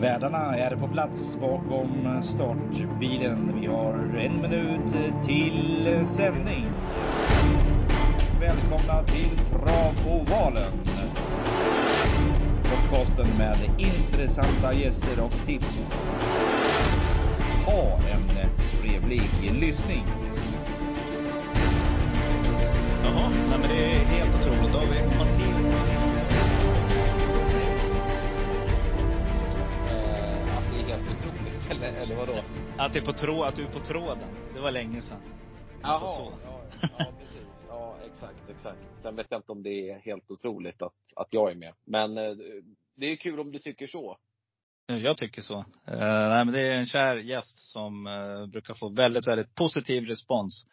Värdarna är på plats bakom startbilen. Vi har en minut till sändning. Välkomna till Travovalen. Podcasten med intressanta gäster och tips. Ha en trevlig lyssning. Jaha, nej men det är helt otroligt. Då har vi eller, vadå? Att, det är på trå, att du är på tråden. Det var länge sedan. Alltså så. ja, ja, precis. Ja, exakt, exakt. Sen vet jag inte om det är helt otroligt att, att jag är med. Men eh, det är kul om du tycker så. Jag tycker så. Uh, nej, men det är en kär gäst som uh, brukar få väldigt, väldigt positiv respons.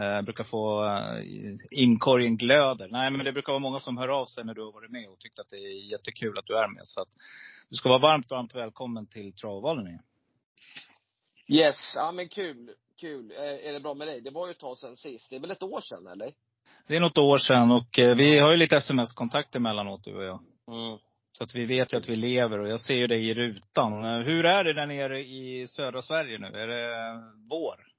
Uh, brukar få uh, inkorgen glöder. Nej men det brukar vara många som hör av sig när du har varit med och tyckt att det är jättekul att du är med. Så att du ska vara varmt, varmt välkommen till Travvalen igen. Yes, ja men kul. Kul. Eh, är det bra med dig? Det var ju ett tag sedan sist. Det är väl ett år sedan eller? Det är något år sedan och uh, vi har ju lite sms-kontakt emellanåt du och jag. Mm. Så att vi vet ju att vi lever och jag ser ju dig i rutan. Hur är det där nere i södra Sverige nu? Är det vår?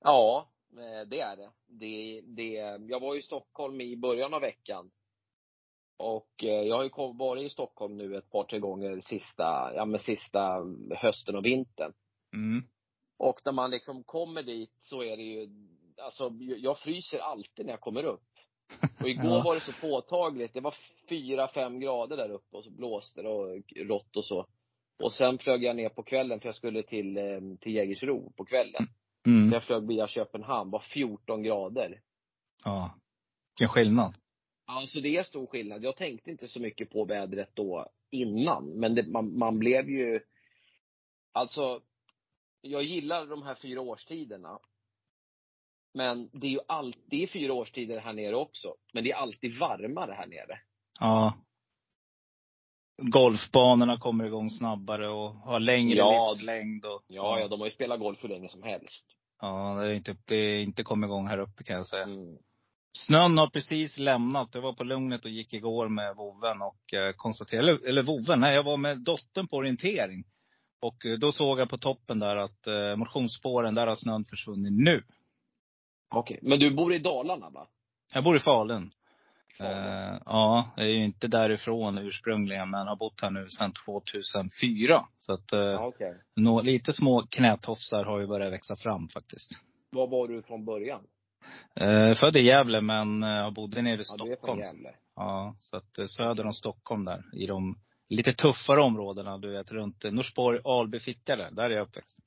Ja, eh, det är det. det, det. Jag var i Stockholm i början av veckan. Och eh, jag har ju varit i Stockholm nu ett par, tre gånger sista, ja men sista hösten och vintern. Mm. Och när man liksom kommer dit så är det ju, alltså jag fryser alltid när jag kommer upp. Och igår Ja. var det så påtagligt. Det var fyra, fem grader där uppe och så blåste det och rått och så. Och sen flög jag ner på kvällen för jag skulle till, eh, till Jägersro på kvällen. Så Mm. jag flög via Köpenhamn, var 14 grader. Ja. Vilken skillnad. Alltså det är stor skillnad. Jag tänkte inte så mycket på vädret då innan. Men det, man, man blev ju, alltså, jag gillar de här fyra årstiderna. Men det är ju alltid fyra årstider här nere också. Men det är alltid varmare här nere. Ja. Golfbanorna kommer igång snabbare och har längre Ja. livslängd och Ja, ja, de har ju spelat golf hur länge som helst. Ja, det är inte, det är inte kommit igång här uppe kan jag säga. Mm. Snön har precis lämnat. Jag var på Lugnet och gick igår med voven och eh, konstaterade, eller, eller voven, nej jag var med dottern på orientering. Och eh, då såg jag på toppen där att eh, motionsspåren, där har snön försvunnit nu. Okej. Men du bor i Dalarna va? Jag bor i Falun. Falun. Eh, ja, jag är ju inte därifrån ursprungligen, men har bott här nu sedan 2004. Så att eh, Ja, okej. nå, lite små knätofsar har ju börjat växa fram faktiskt. Var var du från början? Eh, född i Gävle, men eh, bodde nere i Ja, du är Stockholm. Ja, så att eh, söder om Stockholm där, i de lite tuffare områdena, du vet runt Norsborg, Alby, Fittja där. Där är jag uppväxt.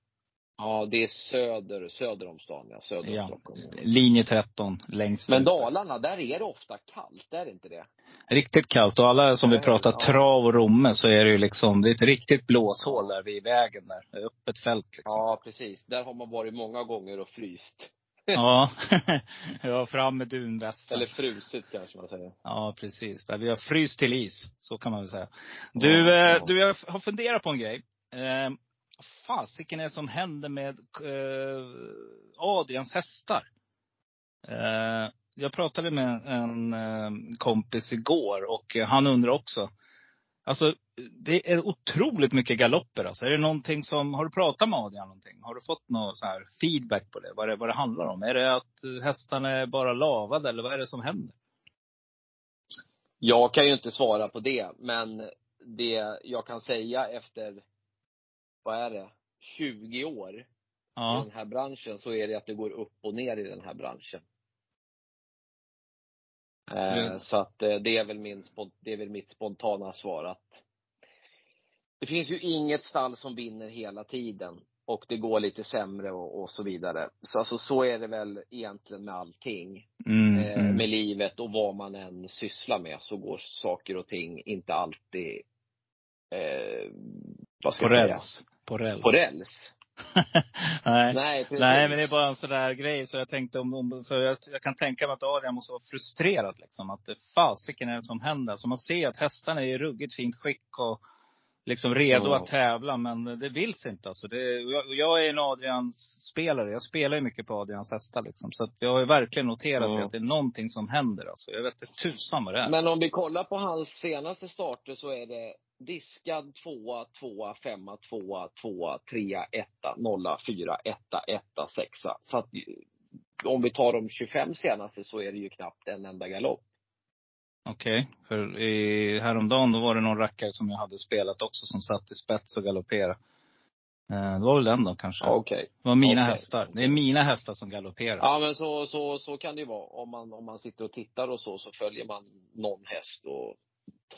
Ja, det är söder, söder om stan ja. Söder om Ja. Stockholm. Linje 13, längst Men. Dalarna, där är det ofta kallt, är det inte det? Riktigt kallt. Och alla som vi Ja, pratar ja. trav och Romme så är det ju liksom, det är ett riktigt blåshål där vid vägen där. Öppet fält liksom. Ja, precis. Där har man varit många gånger och fryst. Ja. ja, fram med dunvästen. Eller frusit kanske man säger. Ja, precis. Där vi har fryst till is. Så kan man väl säga. Du, Ja, eh, ja. du jag har funderat på en grej. Eh, fasiken är det som händer med eh, Adrians hästar? Eh, jag pratade med en eh, kompis igår och han undrar också. Alltså, det är otroligt mycket galopper alltså. Är det någonting som, har du pratat med Adrian någonting? Har du fått någon så här feedback på det? Vad det, vad det handlar om? Är det att hästarna är bara lavade eller vad är det som händer? Jag kan ju inte svara på det, men det jag kan säga efter, vad är det, 20 år i Ja. den här branschen så är det att det går upp och ner i den här branschen. Eh, Mm. Så att eh, det är väl min, det är väl mitt spontana svar att det finns ju inget stall som vinner hela tiden och det går lite sämre och, och så vidare. Så alltså så är det väl egentligen med allting. Mm, eh, mm. med livet och vad man än sysslar med så går saker och ting inte alltid, eh, vad ska På jag säga? räls. På räls. På räls. Nej. Nej, precis. Nej, men det är bara en sån där grej. Så jag tänkte om, om för jag, jag kan tänka mig att Adrian måste vara frustrerad liksom. Att fasiken är det som händer. Så man ser att hästarna är i ruggigt fint skick och liksom redo Ja. att tävla. Men det vills inte alltså. Det, jag, jag är en Adrians-spelare. Jag spelar ju mycket på Adrians hästar liksom. Så att jag har ju verkligen noterat Ja. att det är någonting som händer alltså. Jag vet inte tusan vad det är. Men om vi kollar på hans senaste starter så är det diskad tvåa, tvåa, femma, tvåa, tvåa, trea, etta, nolla, fyra, etta, etta, sexa. Så att om vi tar de 25 senaste så är det ju knappt en enda galopp. Okej. För i, häromdagen då var det någon rackare som jag hade spelat också som satt i spets och galopperade. Eh, det var väl den då kanske. Okej. Det var mina Okej. hästar. Det är mina hästar som galopperar. Ja men så, så, så kan det ju vara. Om man, om man sitter och tittar och så, så följer man någon häst och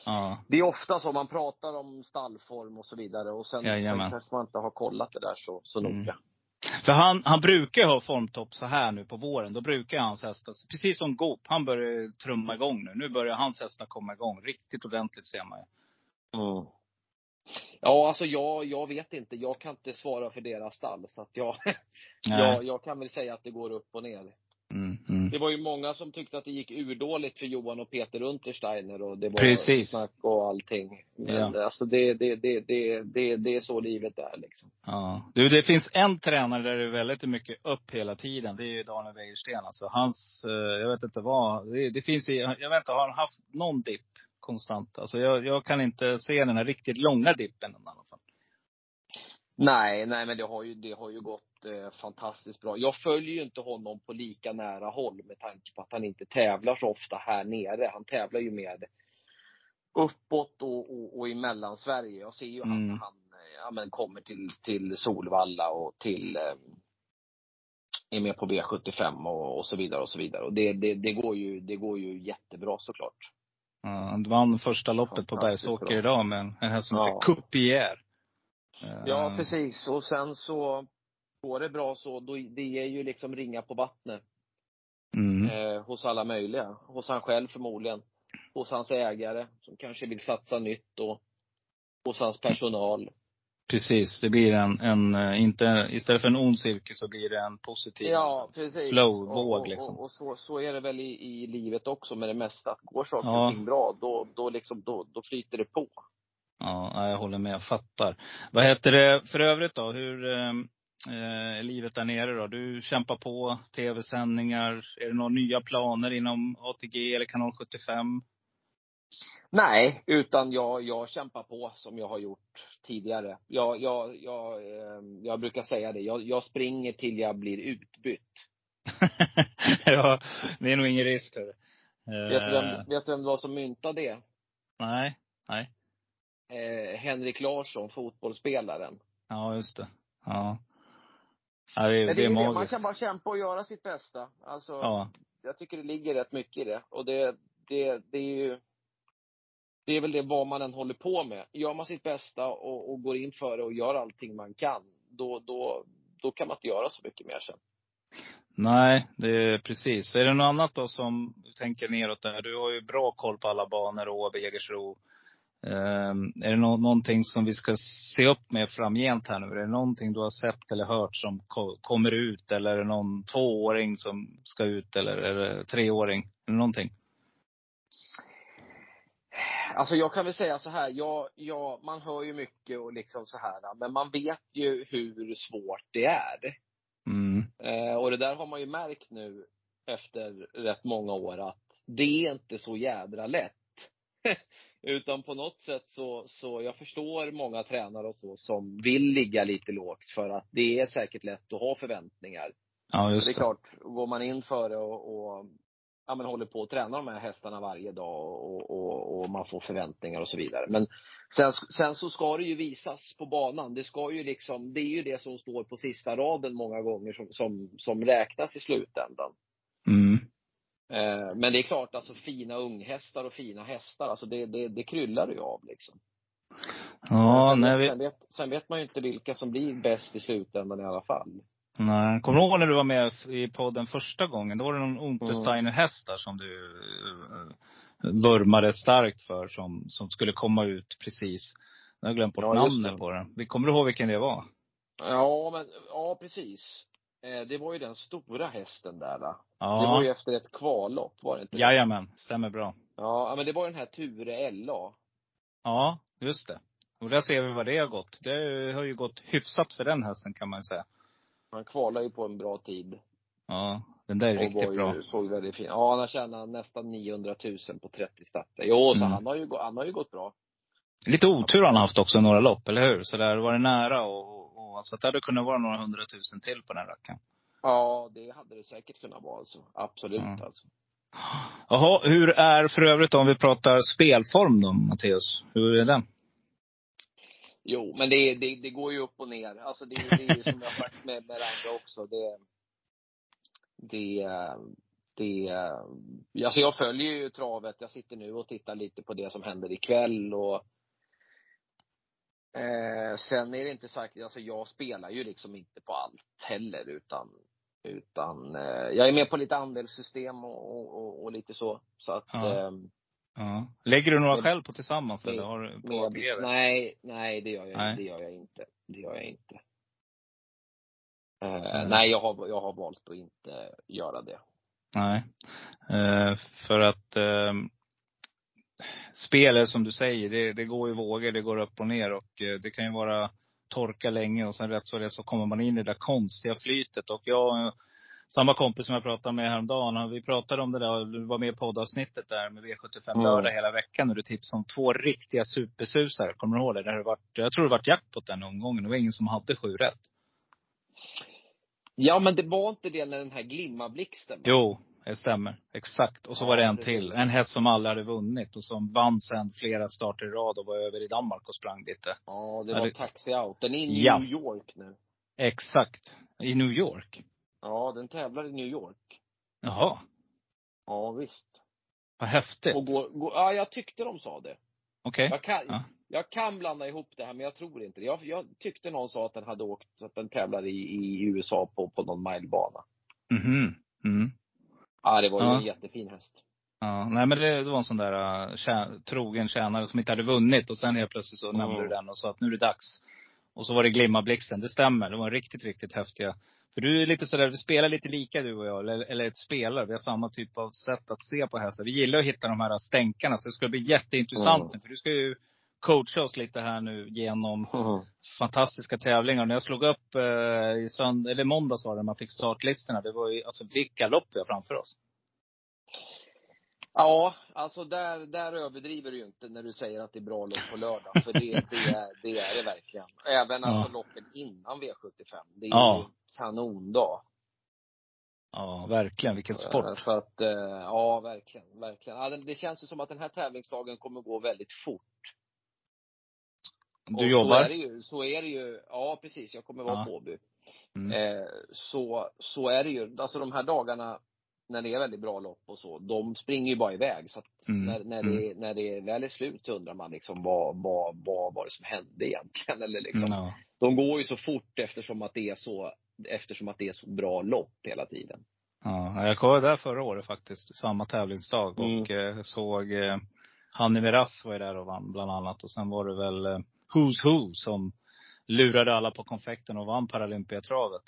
Ja. Det är ofta så man pratar om stallform och så vidare och sen, sen Jajamän. kanske man inte har kollat det där så, så Mm. För han, han brukar ju ha formtopp så här nu på våren. Då brukar hans hästar, precis som Goop, han börjar trumma igång nu. Nu börjar hans hästar komma igång riktigt ordentligt ser man ju. Mm. Ja, alltså jag, jag vet inte. Jag kan inte svara för deras stall. Så att jag, jag, jag kan väl säga att det går upp och ner. Mm, mm. Det var ju många som tyckte att det gick urdåligt för Johan och Peter Untersteiner och det var Precis. snack och allting. Men Ja. alltså det, det, det, det, det, det är så livet är liksom. Ja. Du, det finns en tränare där det är väldigt mycket upp hela tiden. Det är ju Daniel Wäjersten. Alltså hans, eh, jag vet inte vad. Det, det finns ju, jag vet inte, har han haft någon dipp konstant? Alltså jag, jag kan inte se den här riktigt långa dippen i alla fall. Nej, nej men det har ju, det har ju gått eh, fantastiskt bra. Jag följer ju inte honom på lika nära håll med tanke på att han inte tävlar så ofta här nere. Han tävlar ju med uppåt och, och, och i Mellansverige. Jag ser ju han Mm. när han ja, men kommer till, till Solvalla och till eh, är med på V75 och, och så vidare och så vidare. Och det, det, det går ju, det går ju jättebra såklart. Ja, han vann första loppet på Bergsåker idag med en, häst som Ja. heter Coupier. Ja, precis. Och sen så går det bra så, då, det är ju liksom ringa på vattnet. Mm. eh, hos alla möjliga. Hos han själv förmodligen. Hos hans ägare som kanske vill satsa nytt och hos hans personal. Precis, det blir en, en, eh, inte, istället för en ond cirkel så blir det en positiv Ja, precis. flow, och, våg och, liksom. Och, så, så är det väl i, i livet också med det mesta. Att går saker Ja. och ting bra, då, då liksom, då, då flyter det på. Ja, ja, jag håller med. Jag fattar. Vad heter det för övrigt då? Hur eh, eh, är livet där nere då? Du kämpar på, tv-sändningar. Är det några nya planer inom ATG eller kanal 75? Nej, utan jag, jag kämpar på som jag har gjort tidigare. Jag, jag, jag, eh, jag brukar säga det, jag, jag springer till jag blir utbytt. ja, det är nog ingen risk för det. Vet du, vem, vet du vem det var som myntade det? Nej, nej. Eh, Henrik Larsson, fotbollsspelaren. Ja, just det. Ja. Ja, det, Men det är magiskt. Man kan bara kämpa och göra sitt bästa. Alltså, Ja. jag tycker det ligger rätt mycket i det. Och det, det, det är ju det är väl det vad man än håller på med. Gör man sitt bästa och, och går in för det och gör allting man kan, då, då, då kan man inte göra så mycket mer sen. Nej, det är precis. Är det något annat då som tänker neråt där? Du har ju bra koll på alla banor, Åby, Jägersro. Um, är det nå någonting som vi ska se upp med framgent här nu? Är det någonting du har sett eller hört som ko kommer ut? Eller är det någon tvååring som ska ut? Eller är det treåring? Eller någonting? Alltså jag kan väl säga så här, jag, jag, man hör ju mycket och liksom så här, men man vet ju hur svårt det är. Mm. Eh, och det där har man ju märkt nu efter rätt många år att det är inte så jädra lätt. Utan på något sätt så, så jag förstår många tränare och så som vill ligga lite lågt för att det är säkert lätt att ha förväntningar. Ja, just det är det. klart, går man in för det och, och ja, men håller på att träna de här hästarna varje dag och, och, och man får förväntningar och så vidare. Men sen, sen så ska det ju visas på banan. Det ska ju liksom, det är ju det som står på sista raden många gånger som, som, som räknas i slutändan. Mm. Eh, men det är klart, alltså fina unghästar och fina hästar, alltså det, det, det kryllar ju av liksom. Ja, sen, nej, vet, vi, sen, vet, sen vet man ju inte vilka som blir bäst i slutändan i alla fall. nej. Kommer du ihåg när du var med i podden första gången? Då var det någon Untersteiner-häst där som du uh, vurmade starkt för som, som skulle komma ut precis. Jag har glömt bort Ja, namnet det. på den. Kommer du ihåg vilken det var? Ja, men, ja precis. Eh, det var ju den stora hästen där. Då. Ja. Det var ju efter ett kvallopp, var det inte? Jajamän, stämmer bra. Ja, men det var ju den här Ture LA. Ja, just det. Och där ser vi vad det har gått. Det har ju gått hyfsat för den hästen kan man säga. Han kvalar ju på en bra tid. Ja, den där är och riktigt var bra. Ju, såg väldigt fin. Ja, han har tjänat nästan 900 000 på 30 starter. Jo, så Mm. han har ju, han har ju gått bra. Lite otur har han haft också i några lopp, eller hur? Så där var det nära och, och så att det hade kunnat vara några hundratusen till på den rackaren. Ja, det hade det säkert kunnat vara alltså. Absolut Mm. alltså. Jaha, hur är för övrigt om vi pratar spelform då, Matteus? Hur är den? Jo, men det, det, det går ju upp och ner. Alltså det, det är ju som jag sagt med, med andra också. Det, det, det, alltså jag följer ju travet. Jag sitter nu och tittar lite på det som händer ikväll och eh, sen är det inte sagt, alltså jag spelar ju liksom inte på allt heller utan utan eh, jag är med på lite andelssystem och, och, och, och lite så. Så att Ja. eh, Ja. Lägger du några Med- själv på tillsammans med- eller har du på med, nej, nej det gör jag, Nej. det gör jag inte. Det gör jag inte. Mm. Nej, jag har, jag har valt att inte göra det. Nej. Eh, för att eh, spelet som du säger, det, det går i vågor, det går upp och ner och eh, det kan ju vara torka länge och sen rätt så det så kommer man in i det där konstiga flytet. Och jag, samma kompis som jag pratade med häromdagen, vi pratade om det där, du var med i poddavsnittet där med V75 Mm. lördag hela veckan och du tipsade om två riktiga supersusar. Kommer du ihåg det? Där det varit, jag tror det varit jackpot den omgången. Det var ingen som hade sju rätt. Ja, men det var inte det när den här glimmarblixten va? Jo, det stämmer. Exakt. Och så var det en till. En häst som aldrig hade vunnit och som vann sen flera starter i rad och var över i Danmark och sprang lite. Ja, det var det- Taxi Out. Den är i New Ja. York nu. Exakt. I New York. Ja, den tävlar i New York. Jaha. Ja, visst. Vad häftigt. Och går, går, ja, jag tyckte de sa det. Okej. Jag kan, Ja. jag kan blanda ihop det här, men jag tror inte det. Jag, jag tyckte någon sa att den hade åkt, att den tävlar i, i USA på, på någon milebana. Mhm. Mm. Ja, det var ju Ja. en jättefin häst. Ja, nej men det, det var en sån där uh, tjä, trogen tjänare som inte hade vunnit och sen helt plötsligt så Mm. nämnde du den och sa att nu är det dags. Och så var det Glimmarblixten. Det stämmer. Det var riktigt, riktigt häftiga. För du är lite sådär, vi spelar lite lika du och jag. Eller, eller ett spelar. Vi har samma typ av sätt att se på hästar. Vi gillar att hitta de här stänkarna. Så det ska bli jätteintressant Mm. nu. För du ska ju coacha oss lite här nu genom fantastiska tävlingar. När jag slog upp eh, i sönd- eller måndags var det, man fick startlistorna. Det var ju, alltså vilka lopp vi har framför oss. Ja, alltså där, där överdriver du ju inte när du säger att det är bra lopp på lördag. För det, det, är, det är det verkligen. Även alltså Ja. loppen innan V75. Det är Ja. ju kanondag. Ja, verkligen. Vilken Eh, sport. Så att, eh, ja verkligen, verkligen. Ja, det, det känns ju som att den här tävlingsdagen kommer gå väldigt fort. Du Och Så jobbar? är det ju, så är det ju. Ja precis, jag kommer vara Ja. på Åby. Mm. Eh, så, så är det ju. Alltså de här dagarna när det är väldigt bra lopp och så, de springer ju bara iväg. Så att Mm. när, när, Mm. det, när det väl är slut så undrar man liksom vad, vad, vad var det som hände egentligen? Eller liksom, Mm, ja. De går ju så fort eftersom att det är så, eftersom att det är så bra lopp hela tiden. Ja, jag var där förra året faktiskt, samma tävlingsdag. Mm. Och eh, såg eh, Hanni Miraz var ju där och vann bland annat. Och sen var det väl eh, Who's Who som lurade alla på konfekten och vann Paralympiatravet.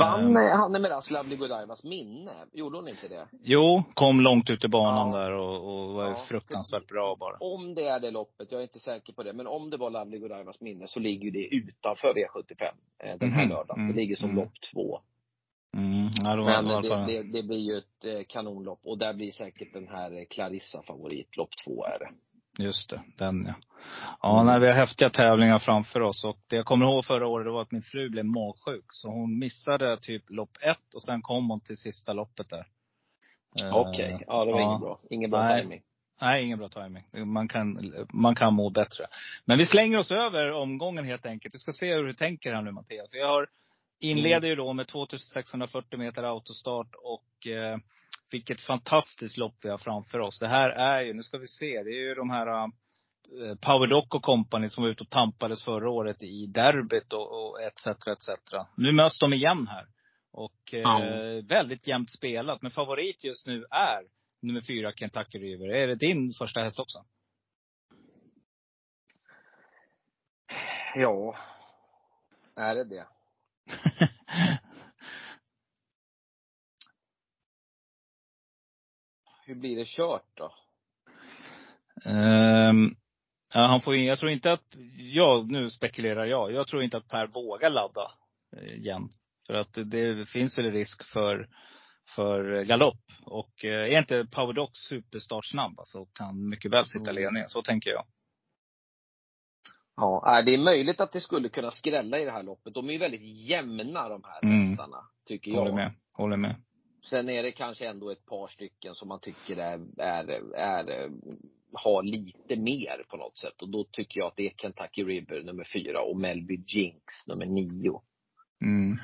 Vann eh, Hanne Miraz Lovely Godievas minne? Gjorde hon inte det? Jo, kom långt ut i banan Ja. där och, och var Ja, fruktansvärt bra bara. Om det är det loppet, jag är inte säker på det, men om det var Lovely Godievas minne så ligger det utanför V75 eh, den här Mhm. lördagen. Mm. Det ligger som Mm. lopp två. Mm, ja, det Men det i det, det, blir ju ett eh, kanonlopp och där blir säkert den här Clarissa favorit. Lopp två är det. Just det, den ja. Ja, Mm. nej, vi har häftiga tävlingar framför oss. Och det jag kommer ihåg förra året, det var att min fru blev magsjuk. Så hon missade typ lopp ett och sen kom hon till sista loppet där. Eh, Okej, ja det var ja. ingen bra. Ingen bra Nej. timing. Nej, ingen bra timing. Man kan, man kan må bättre. Men vi slänger oss över omgången helt enkelt. Vi ska se hur du tänker här nu Mattias. Vi har, inleder ju då med 2640 meter autostart och eh, vilket fantastiskt lopp vi har framför oss. Det här är ju, nu ska vi se, det är ju de här eh, Powerdoc och Company som var ute och tampades förra året i derbyt och, och etc. etc. Nu möts de igen här. Och eh, Ja. väldigt jämnt spelat. Men favorit just nu är nummer fyra Kentucky River. Är det din första häst också? Ja. Är det det? Hur blir det kört då? Ehm, Ja, han får in, jag tror inte att, ja nu spekulerar jag. Jag tror inte att Per vågar ladda eh, igen. För att det finns väl risk för, för galopp. Och eh, är inte Powerdox superstartsnabb så kan mycket väl sitta Mm. ledningen. Så tänker jag. Ja, nej, det är möjligt att det skulle kunna skrälla i det här loppet. De är ju väldigt jämna de här Mm. hästarna, tycker jag. Håller med. Håller med. Sen är det kanske ändå ett par stycken som man tycker är, är, är, har lite mer på något sätt. Och då tycker jag att det är Kentucky River nummer fyra och Melby Jinx nummer nio. Mm.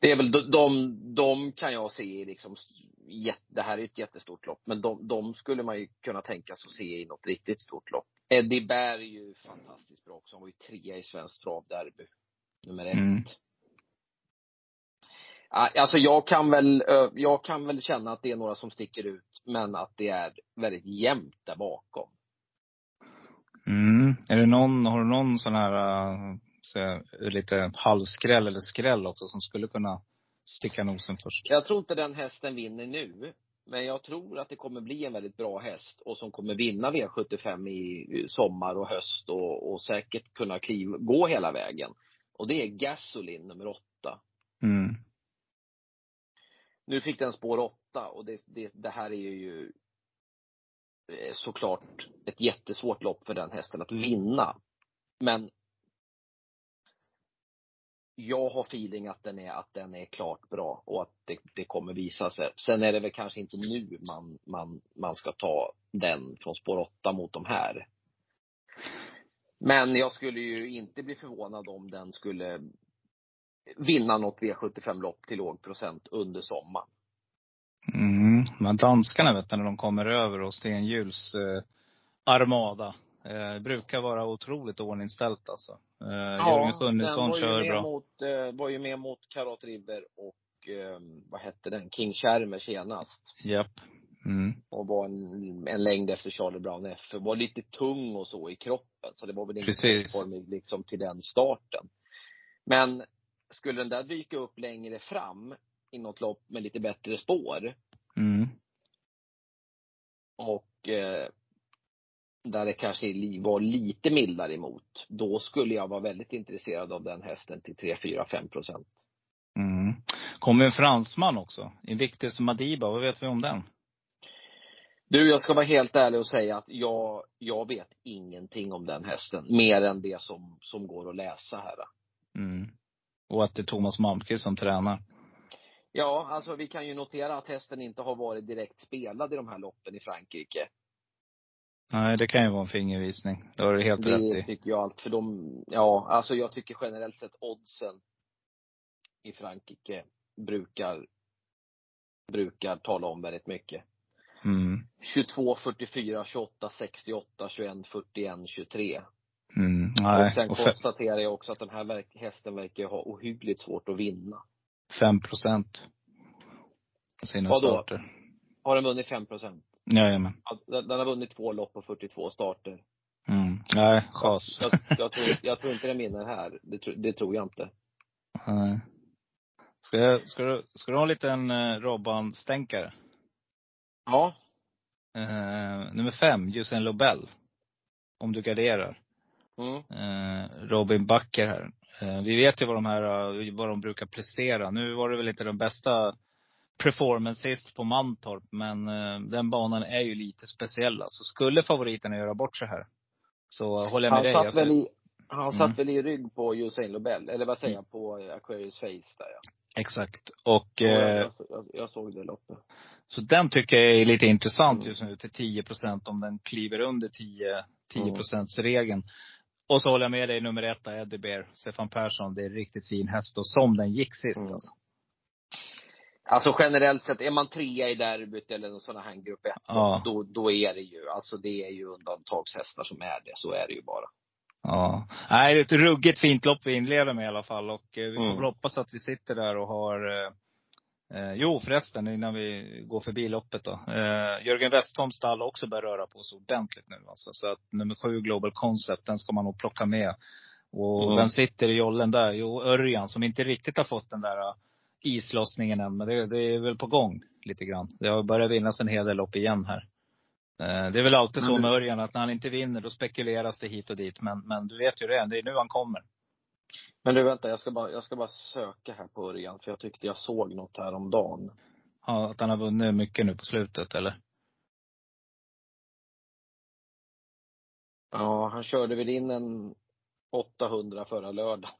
Det är väl de, de, de kan jag se liksom, det här är ett jättestort lopp, men de, de skulle man ju kunna tänka sig att se i något riktigt stort lopp. Eddie Berg är ju fantastiskt bra också. Han var ju trea i Svenskt travderby. Nummer ett. Mm. Alltså jag kan väl, jag kan väl känna att det är några som sticker ut, men att det är väldigt jämnt där bakom. Mm. Är det någon, har du någon sån här, så, lite halvskräll eller skräll också som skulle kunna sticka nosen först? Jag tror inte den hästen vinner nu. Men jag tror att det kommer bli en väldigt bra häst och som kommer vinna V75 i sommar och höst och, och säkert kunna kliv, gå hela vägen. Och det är Gasolin nummer åtta. Mm. Nu fick den spår åtta och det, det, det här är ju eh, såklart ett jättesvårt lopp för den hästen att vinna. Men jag har feeling att den är, att den är klart bra och att det, det kommer visa sig. Sen är det väl kanske inte nu man, man, man ska ta den från spår åtta mot de här. Men jag skulle ju inte bli förvånad om den skulle vinna något V75-lopp till låg procent under sommaren. Mm. Men danskarna vet du, när de kommer över och Stenhjuls eh, armada. Eh, brukar vara otroligt ordningställt alltså. Eh, Jörgen Sjunnesson den var ju kör bra. Mot, eh, var ju med mot Karot River och eh, vad hette den? King Schermer senast. Japp. Mm. Och var en, en längd efter Charlie Brown F. Var lite tung och så i kroppen. Så det var väl inte Precis. formig liksom till den starten. Men skulle den där dyka upp längre fram i något lopp med lite bättre spår Mm. och eh, där det kanske var lite mildare emot, då skulle jag vara väldigt intresserad av den hästen till 3, 4, 5 procent. Mm. Kommer en fransman också. Invictus Madiba, vad vet vi om den? Du, jag ska vara helt ärlig och säga att jag, jag vet ingenting om den hästen. Mer än det som, som går att läsa här. Mm. Och att det är Thomas Malmqvist som tränar. Ja, alltså vi kan ju notera att hästen inte har varit direkt spelad i de här loppen i Frankrike. Nej, det kan ju vara en fingervisning. Det har du helt rätt Det i. tycker jag allt, för de, ja, alltså jag tycker generellt sett oddsen i Frankrike brukar, brukar tala om väldigt mycket. Mm. 22, 44, 28, 68, 21, 41, 23. Mm. Nej. och sen Och fe- konstaterar jag också att den här verk, hästen verkar ha ohyggligt svårt att vinna. fem procent. På sina Vadå? starter. Har den vunnit 5 procent? Jajamän. Den den har vunnit två lopp på 42 starter. Mm. Nej, chas. Jag, jag, tror, jag tror inte den vinner här. Det, tro- det tror jag inte. Nej. Ska, jag, ska, du, ska du ha en liten eh, Robban-stänkare? Ja. Eh, nummer fem, Usain Lobel. Om du garderar. Mm. Eh, Robin Backer här. Eh, vi vet ju vad de här, eh, vad de brukar prestera. Nu var det väl inte den bästa performance sist på Mantorp, men den banan är ju lite speciell. Alltså skulle favoriterna göra bort sig här, så håller jag med Han dig. satt Alltså, väl i, han Mm. satt väl i rygg på Usain Lobel, eller vad säger jag, på Aquarius Face där ja. Exakt. Och Ja, jag, jag, jag såg det loppet. Så den tycker jag är lite intressant Mm. just nu till 10 procent om den kliver under 10, 10 Mm. regeln. Och så håller jag med dig nummer ett, Eddie Bear, Stefan Persson. Det är en riktigt fin häst och som den gick sist Mm. alltså. Alltså generellt sett, är man trea i derbyt eller någon sån här grupp 1, Ja. då, då är det ju, alltså det är ju undantagshästar som är det. Så är det ju bara. Ja. Nej, det är ett ruggigt fint lopp vi inleder med i alla fall. Och eh, vi får Mm. hoppas att vi sitter där och har eh, eh, jo förresten, innan vi går förbi loppet då. Eh, Jörgen Westholms stall har också börjat röra på sig ordentligt nu alltså. Så att nummer sju, Global Concept, den ska man nog plocka med. Och Mm. vem sitter i jollen där? Jo, Örjan som inte riktigt har fått den där eh, islossningen än. Men det, det är väl på gång lite grann. Det har börjat vinnas en hel del lopp igen här. Eh, Det är väl alltid så med Örjan att när han inte vinner då spekuleras det hit och dit. Men, men du vet ju det, det är nu han kommer. Men du vänta, jag ska bara, jag ska bara söka här på Örjan, för jag tyckte jag såg något här om dagen. Ja, att han har vunnit mycket nu på slutet eller? Ja, han körde väl in en 800 förra lördag.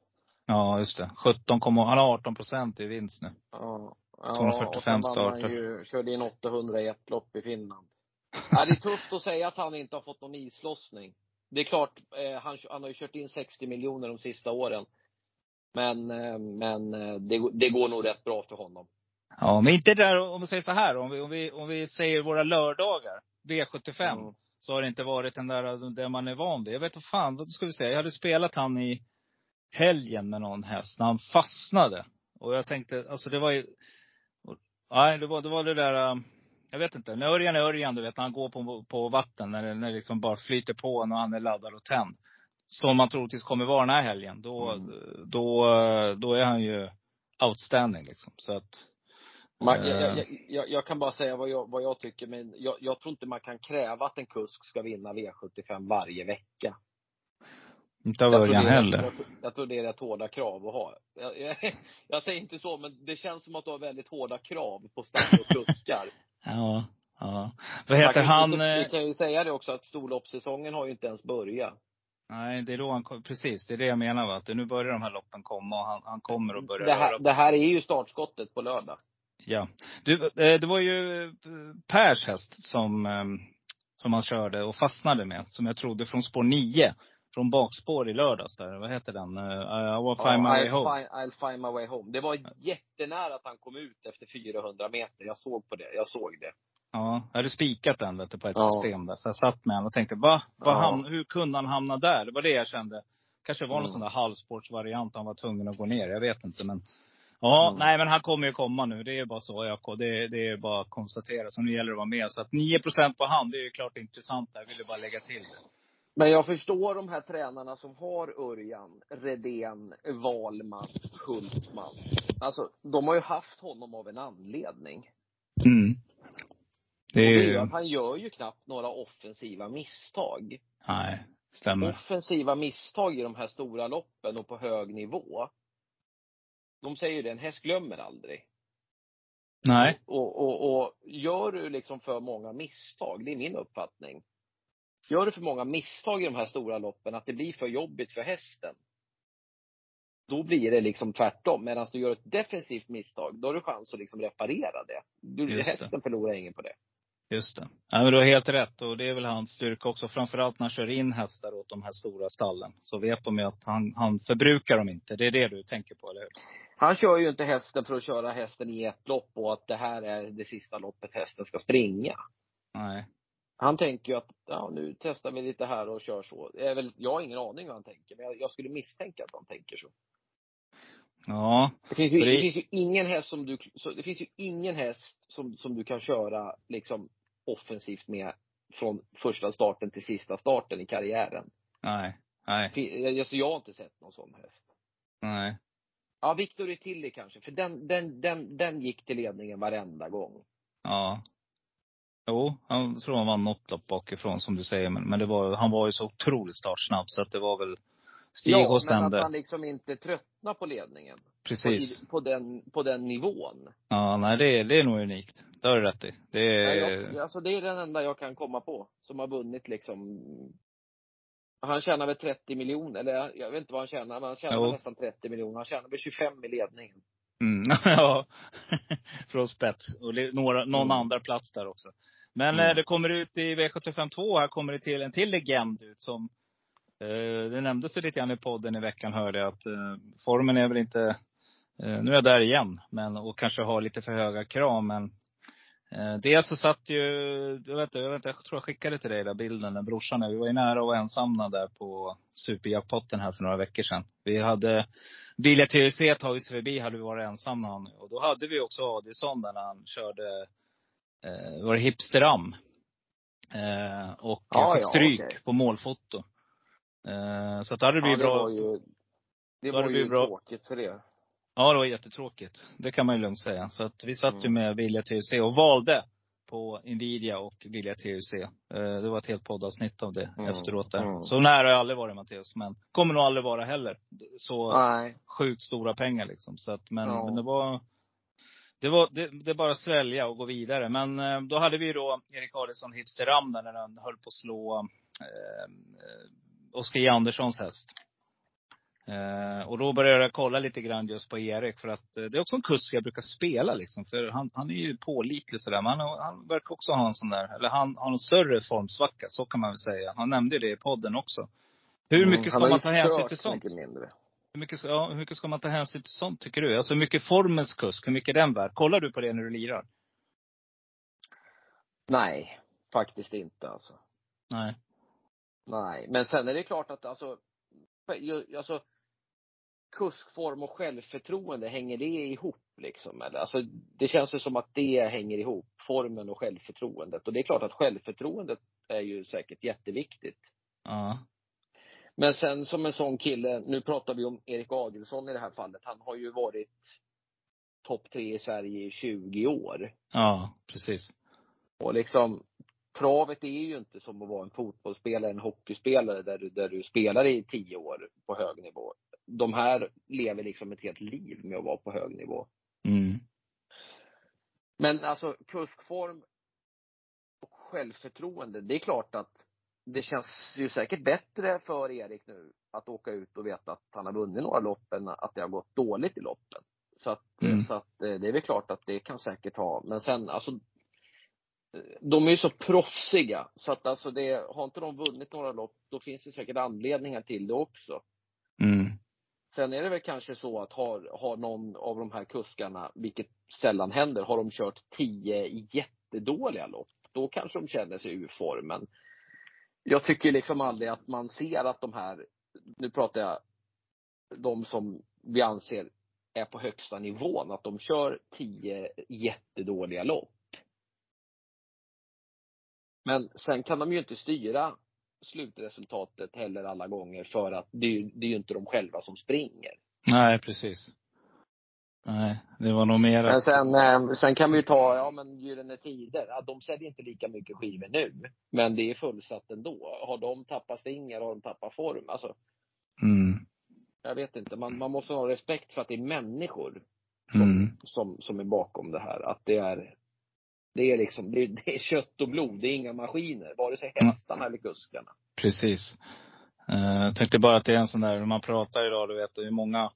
Ja, just det. 17, han har 18 procent i vinst nu. Ja. Ja, 245 och starter. Han ju, körde in 800 i ett lopp i Finland. Ja, det är tufft att säga att han inte har fått någon islossning. Det är klart, eh, han, han har ju kört in 60 miljoner de sista åren. Men, eh, men eh, det, det går nog rätt bra för honom. Ja, men inte där, om vi säger så här, om vi, om vi, om vi säger våra lördagar, V75. Mm. så har det inte varit den där, där man är van vid. Jag vet inte fan, vad ska vi säga? Jag hade spelat han i helgen med någon häst, när han fastnade. Och jag tänkte, alltså det var ju, nej det var det, var det där, jag vet inte. När Örjan är Örjan, du vet, när han går på, på vatten, när det, när det liksom bara flyter på när han är laddad och tänd. Som man troligtvis kommer vara den här helgen. Då, Mm. då, då är han ju outstanding liksom. Så att, Man, jag, eh, jag, jag, jag kan bara säga vad jag, vad jag tycker, men jag, tror inte man kan kräva att en kusk ska vinna V75 varje vecka. inte av Örjan heller. jag, jag tror det är rätt hårda krav att ha. Jag säger inte så, men det känns som att du har väldigt hårda krav på stall och kuskar. Ja, ja. Vad heter kan, han? Vi eh, kan ju säga det också att storloppssäsongen har ju inte ens börjat. Nej, det är då han precis. Det är det jag menar va. Att nu börjar de här loppen komma och han, han kommer att börja Det här, det här är ju startskottet på lördag. Ja. Du, eh, det var ju eh, Pers häst som, som han körde och fastnade med. Som jag trodde från spår 9. Från bakspår i lördags där. Vad heter den? Uh, I will find my way I'll, home. find, I'll find my way home. Det var jättenära att han kom ut efter 400 meter. Jag såg på det. Jag såg det. Ja, jag hade spikat den vet du, på ett Ja. system där. Så jag satt med honom och tänkte, va? Vad Ja. ham- hur kunde han hamna där? Det var det jag kände. Kanske var någon Mm. sån där halvsportsvariant han var tvungen att gå ner. Jag vet inte men. Ja, Mm. nej men han kommer ju komma nu. Det är bara så. Jag, det, det är bara att konstatera. Så nu gäller det att vara med. Så att 9% på han, det är ju klart intressant där. Jag ville bara lägga till det. Men jag förstår de här tränarna som har Örjan, Redén, Wahlman, Hultman. Alltså, de har ju haft honom av en anledning. Mm. Det är ju han gör ju knappt några offensiva misstag. nej, stämmer. Offensiva misstag i de här stora loppen och på hög nivå. De säger ju det, en häst glömmer aldrig. Nej. Och, och, och gör du liksom för många misstag, det är min uppfattning. Gör du för många misstag i de här stora loppen, att det blir för jobbigt för hästen. Då blir det liksom tvärtom. Medan du gör ett defensivt misstag, då har du chans att liksom reparera det. Du, Just det. hästen förlorar ingen på det. Just det. Ja, men du har helt rätt. Och det är väl hans styrka också. Framförallt när han kör in hästar åt de här stora stallen. Så vet de ju att han, han förbrukar dem inte. Det är det du tänker på, eller hur? Han kör ju inte hästen för att köra hästen i ett lopp och att det här är det sista loppet hästen ska springa. Nej. Han tänker ju att, ja nu testar vi lite här och kör så. Väl, jag har ingen aning vad han tänker, men jag, jag skulle misstänka att han tänker så. Ja. Det finns ju, det- det finns ju ingen häst som du, så, det finns ju ingen häst som, som du kan köra liksom offensivt med från första starten till sista starten i karriären. Nej. Nej. Alltså jag har inte sett någon sån häst. Nej. Ja, Victor är till det kanske, för den, den, den, den gick till ledningen varenda gång. Ja. Jo, han tror han vann något lopp bakifrån som du säger. Men, men det var, han var ju så otroligt startsnabb så att det var väl Stig ja, och men sände. att han liksom inte tröttnar på ledningen. På, Precis. i- på, den, på den nivån. Ja, nej det är, det är nog unikt. Det har du rätt i. Det är, jag, alltså det är den enda jag kan komma på som har vunnit liksom. Han tjänar väl 30 miljoner, eller jag vet inte vad han tjänar, men han tjänar Jo. nästan 30 miljoner. Han tjänar väl 25 i ledningen. Mm, ja. Från spets. Och några, någon Mm. andra plats där också. Men Mm. eh, det kommer ut i V75 2, här kommer det till en till legend ut som eh, det nämndes ju lite grann i podden i veckan hörde jag att eh, formen är väl inte, eh, nu är jag där igen, men och kanske har lite för höga krav men eh, dels så satt ju, jag vet, inte, jag vet inte, jag tror jag skickade till dig den bilden när brorsan och vi var ju nära vara ensamma där på superjackpotten här för några veckor sedan. Vi hade Vilja TUC tagit sig förbi hade vi varit ensamma nu. Och då hade vi också Adelsson där när han körde, eh, var det Hipsteram. Eh, och Ja, fick ja, stryk okej. på målfoto. Eh, så att det hade Ja, blivit det bra. var ju, det var det ju bra. tråkigt för det. Ja, det var jättetråkigt. Det kan man ju lugnt säga. Så att vi satt ju Mm. med Vilja TUC och valde på Nvidia och Vilja TUC. Eh, det var ett helt poddavsnitt av det Mm, efteråt där. mm. Så nära har jag aldrig varit Matteus. Men kommer nog aldrig vara heller. Så Nej. sjukt stora pengar liksom. Så att, men, Ja. men det var det var, det, det är bara att svälja och gå vidare. Men eh, då hade vi ju då Erik Adielsson Hipster Ramner när han höll på att slå eh, eh, Oskar J. Anderssons häst. Eh, och då började jag kolla lite grann just på Erik. För att eh, det är också en kusk jag brukar spela liksom. För han, han är ju pålitlig sådär. Men han, han verkar också ha en sån där, eller han har en större formsvacka. Så kan man väl säga. Han nämnde det i podden också. Hur mycket Mm, ska man ta hänsyn till sånt? mycket mindre. Hur mycket, ska, ja, hur mycket ska man ta hänsyn till sånt tycker du? Alltså hur mycket formens kusk, hur mycket är den värd? Kollar du på det när du lirar? Nej, faktiskt inte alltså. Nej. Nej, men sen är det klart att alltså, alltså kuskform och självförtroende, hänger det ihop liksom? Eller? Alltså, det känns ju som att det hänger ihop, formen och självförtroendet. Och det är klart att självförtroendet är ju säkert jätteviktigt. Ja. Men sen som en sån kille, nu pratar vi om Erik Adielsson i det här fallet, han har ju varit topp tre i Sverige i 20 år. Ja, precis. Och liksom, travet är ju inte som att vara en fotbollsspelare, en hockeyspelare där du, där du spelar i tio år på hög nivå. De här lever liksom ett helt liv med att vara på hög nivå. Mm. Men alltså kuskform och självförtroende, det är klart att det känns ju säkert bättre för Erik nu att åka ut och veta att han har vunnit några lopp än att det har gått dåligt i loppen. Så att, Mm. så att eh, det är väl klart att det kan säkert ha, men sen alltså de är ju så proffsiga så att alltså det, har inte de vunnit några lopp, då finns det säkert anledningar till det också. Mm. Sen är det väl kanske så att har, har någon av de här kuskarna, vilket sällan händer, har de kört tio jättedåliga lopp, då kanske de känner sig ur form. Men jag tycker liksom aldrig att man ser att de här, nu pratar jag de som vi anser är på högsta nivån, att de kör tio jättedåliga lopp. Men sen kan de ju inte styra slutresultatet heller alla gånger för att det är ju, det är ju inte de själva som springer. Nej, precis. Nej, det var nog mer Men sen, eh, sen kan vi ju ta, ja men Gyllene Tider, ja, de säljer inte lika mycket skivor nu. Men det är fullsatt ändå. Har de tappat stinger, har de tappat form? Alltså, mm. jag vet inte. Man, man måste ha respekt för att det är människor som, Mm. som, som är bakom det här. Att det är, det är liksom, det är, det är kött och blod, det är inga maskiner. Vare sig hästarna eller kuskarna. Precis. Eh, Jag tänkte bara att det är en sån där, när man pratar idag, du vet, det är många,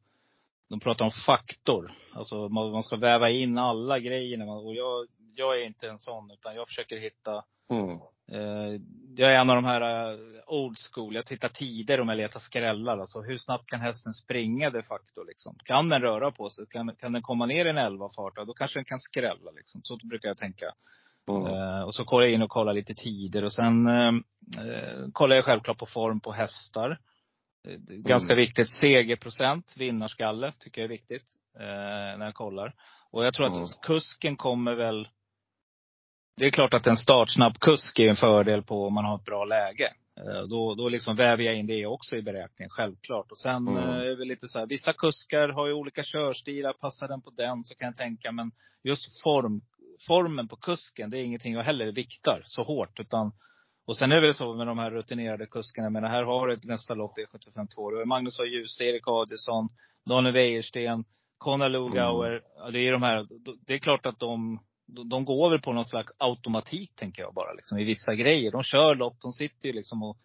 de pratar om faktor. Alltså man, man ska väva in alla grejerna. Och jag, jag är inte en sån, utan jag försöker hitta Eh, jag är en av de här eh, old school. Jag tittar tider om jag letar skrällar. Alltså hur snabbt kan hästen springa de facto liksom? Kan den röra på sig? Kan, kan den komma ner i en 11 fart? Då kanske den kan skrälla liksom. Så brukar jag tänka. Mm. Eh, och så kollar jag in och kollar lite tider. Och sen eh, eh, kollar jag självklart på form på hästar. Eh, är Ganska Mm. viktigt. Segerprocent, vinnarskalle, tycker jag är viktigt. Eh, när jag kollar. Och jag tror att Mm. kusken kommer väl det är klart att en startsnabb kusk är en fördel på om man har ett bra läge. Eh, Då, då liksom väver jag in det också i beräkningen, självklart. Och sen Mm. eh, är det lite så här, vissa kuskar har ju olika körstilar, passar den på den så kan jag tänka. Men just form, formen på kusken, det är ingenting jag heller viktar så hårt. Utan, och sen är det väl så med de här rutinerade kuskarna, men här har du nästa lopp, V75 2. Du har Magnus A. Djuse, Erik Adielsson, Daniel Wäjersten, Conor Lugauer. Ja, det är de här, det är klart att de de går väl på någon slags automatik, tänker jag bara, liksom, i vissa grejer. De kör lopp, de sitter ju liksom och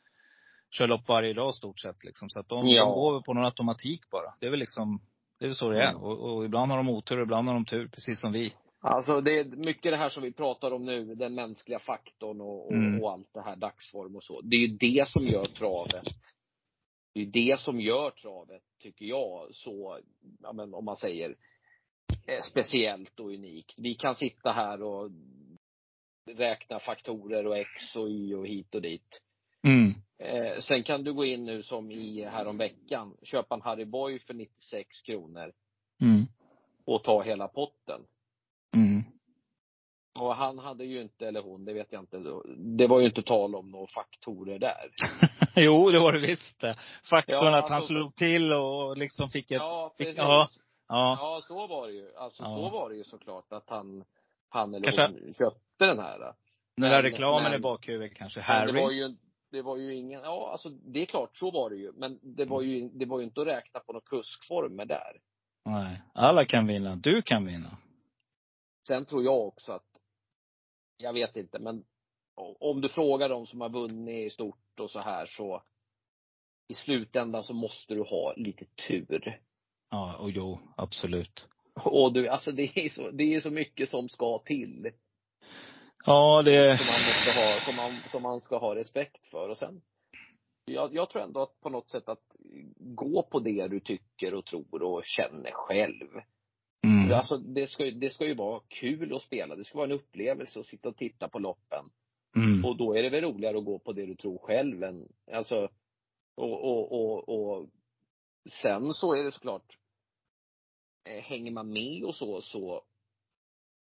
kör lopp varje dag stort sett. Liksom. Så att de, Ja. de går väl på någon automatik bara. Det är väl liksom, det är väl så det är. Mm. Och, och ibland har de otur, och ibland har de tur, precis som vi. Alltså det är mycket det här som vi pratar om nu, den mänskliga faktorn och, och, Mm. och allt det här, dagsform och så. Det är ju det som gör travet. Det är ju det som gör travet, tycker jag, så, ja men om man säger, speciellt och unikt. Vi kan sitta här och räkna faktorer och X och Y och hit och dit. Mm. Eh, sen kan du gå in nu som i häromveckan, köpa en Harry Boy för 96 kronor Mm. och ta hela potten. Mm. Och han hade ju inte, eller hon, det vet jag inte. Det var ju inte tal om några faktorer där. jo, det var det visst. Faktorn Ja, att han alltså- slog till och liksom fick ett, Ja, fick, precis. ja, Ja. ja. så var det ju. Alltså Ja. så var det ju såklart att han han eller Kanske- hon köpte den här. Den Men- där reklamen men- i bakhuvudet kanske. Harry. det var ju, det var ju ingen, ja alltså det är klart, så var det ju. Men det var ju, det var ju inte att räkna på några kuskformer där. Nej. Alla kan vinna. Du kan vinna. Sen tror jag också att, jag vet inte, men om du frågar de som har vunnit stort och så här så i slutändan så måste du ha lite tur. Ja, och jo, absolut. Och du, alltså det är så, det är så mycket som ska till. Ja, det, Som man måste ha, som man, som man ska ha respekt för. Och sen, jag, jag tror ändå att på något sätt att gå på det du tycker och tror och känner själv. mm, Alltså det ska, det ska ju vara kul att spela. Det ska vara en upplevelse att sitta och titta på loppen. mm, Och då är det väl roligare att gå på det du tror själv än, alltså, och, och, och, och sen så är det såklart, hänger man med och så, så,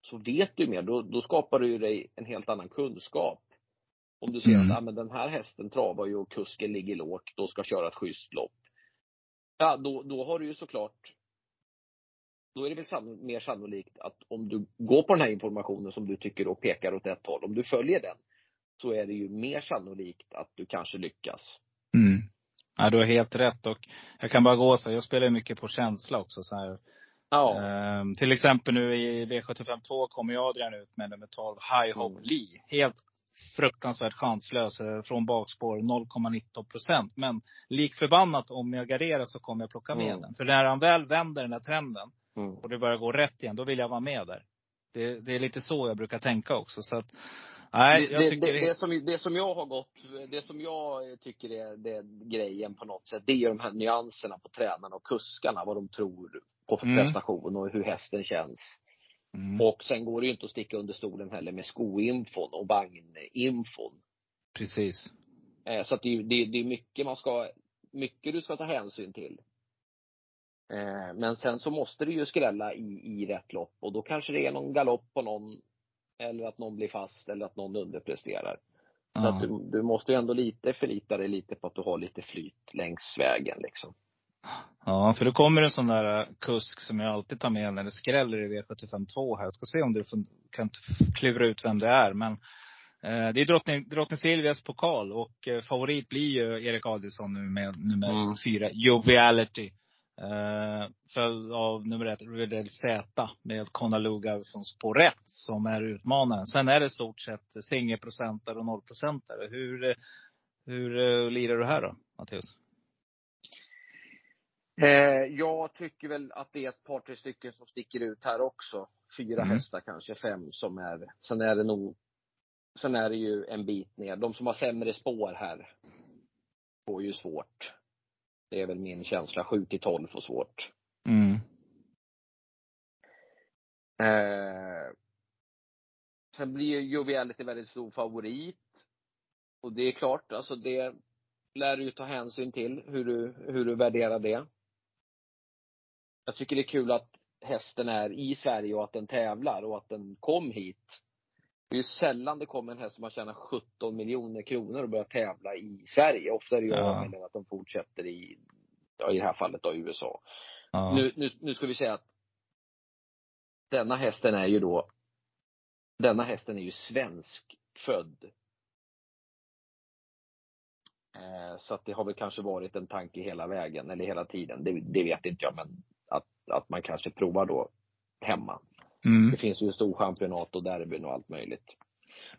så vet du mer. Då, då skapar du ju dig en helt annan kunskap. Om du ser Mm. att, ah, men den här hästen travar ju och kusken ligger lågt och ska köra ett schysst lopp. Ja, då, då har du ju såklart, då är det väl sann, mer sannolikt att om du går på den här informationen som du tycker då pekar åt ett håll, om du följer den, så är det ju mer sannolikt att du kanske lyckas. mm. Ja, du har helt rätt. Och jag kan bara gå så. Jag spelar mycket på känsla också. Så här. Ja. Ehm, till exempel nu i V752 kommer jag Adrian ut med nummer 12, High Hope Mm. Lee. Helt fruktansvärt chanslös eh, från bakspår, 0,19 procent. Men lik förbannat om jag garderar så kommer jag plocka med Mm. den. För när han väl vänder den här trenden Mm. och det börjar gå rätt igen, då vill jag vara med där. Det, det är lite så jag brukar tänka också. Så att, nej, det, jag det, tycker det, det, som, det som jag har gått, det som jag tycker är, det är grejen på något sätt, det är de här nyanserna på tränarna och kuskarna, vad de tror på för Mm. prestation och hur hästen känns. Mm, Och sen går det ju inte att sticka under stolen heller med skoinfon och vagninfon. precis. Eh, så att det, är- det, det är mycket man ska, mycket du ska ta hänsyn till. Eh, men sen så måste du ju skrälla i, i rätt lopp och då kanske det är någon galopp på någon, eller att någon blir fast eller att någon underpresterar. Så att Ja. du, du måste ju ändå lite förlita dig lite på att du har lite flyt längs vägen liksom. Ja, för då kommer en sån där eh, kusk som jag alltid tar med när det skräller i V752 här. Jag ska se om du kan klura ut vem det är. Men eh, det är drottning, drottning Silvias pokal och eh, favorit blir ju Erik Adielsson nu med nummer Mm. fyra, Joviality. Eh, följd av nummer ett, Riverdale Z med Konaluga från spår ett som är utmanaren. Sen är det stort sett singelprocentare och nollprocentare. Hur, hur eh, lirar du här då, Mattias? Eh, jag tycker väl att det är ett par, tre stycken som sticker ut här också. Fyra Mm. hästar kanske, fem som är, sen är det nog, sen är det ju en bit ner. De som har sämre spår här får ju svårt. Det är väl min känsla. 7 till 12 får svårt. Mm. Eh, sen blir ju Joviality väldigt stor favorit. Och det är klart, alltså det lär du ju ta hänsyn till hur du, hur du värderar det. Jag tycker det är kul att hästen är i Sverige och att den tävlar och att den kom hit. Det är ju sällan det kommer en häst som har tjänat 17 miljoner kronor och börjar tävla i Sverige. Ofta är det ju Ja. att de fortsätter i, ja, i det här fallet då USA. Ja. Nu, nu, nu ska vi säga att denna hästen är ju då, denna hästen är ju svensk född. Eh, så att det har väl kanske varit en tanke hela vägen, eller hela tiden. Det, det vet inte jag, men att, att man kanske provar då hemma. Mm. Det finns ju storchampionat och derbyn och allt möjligt.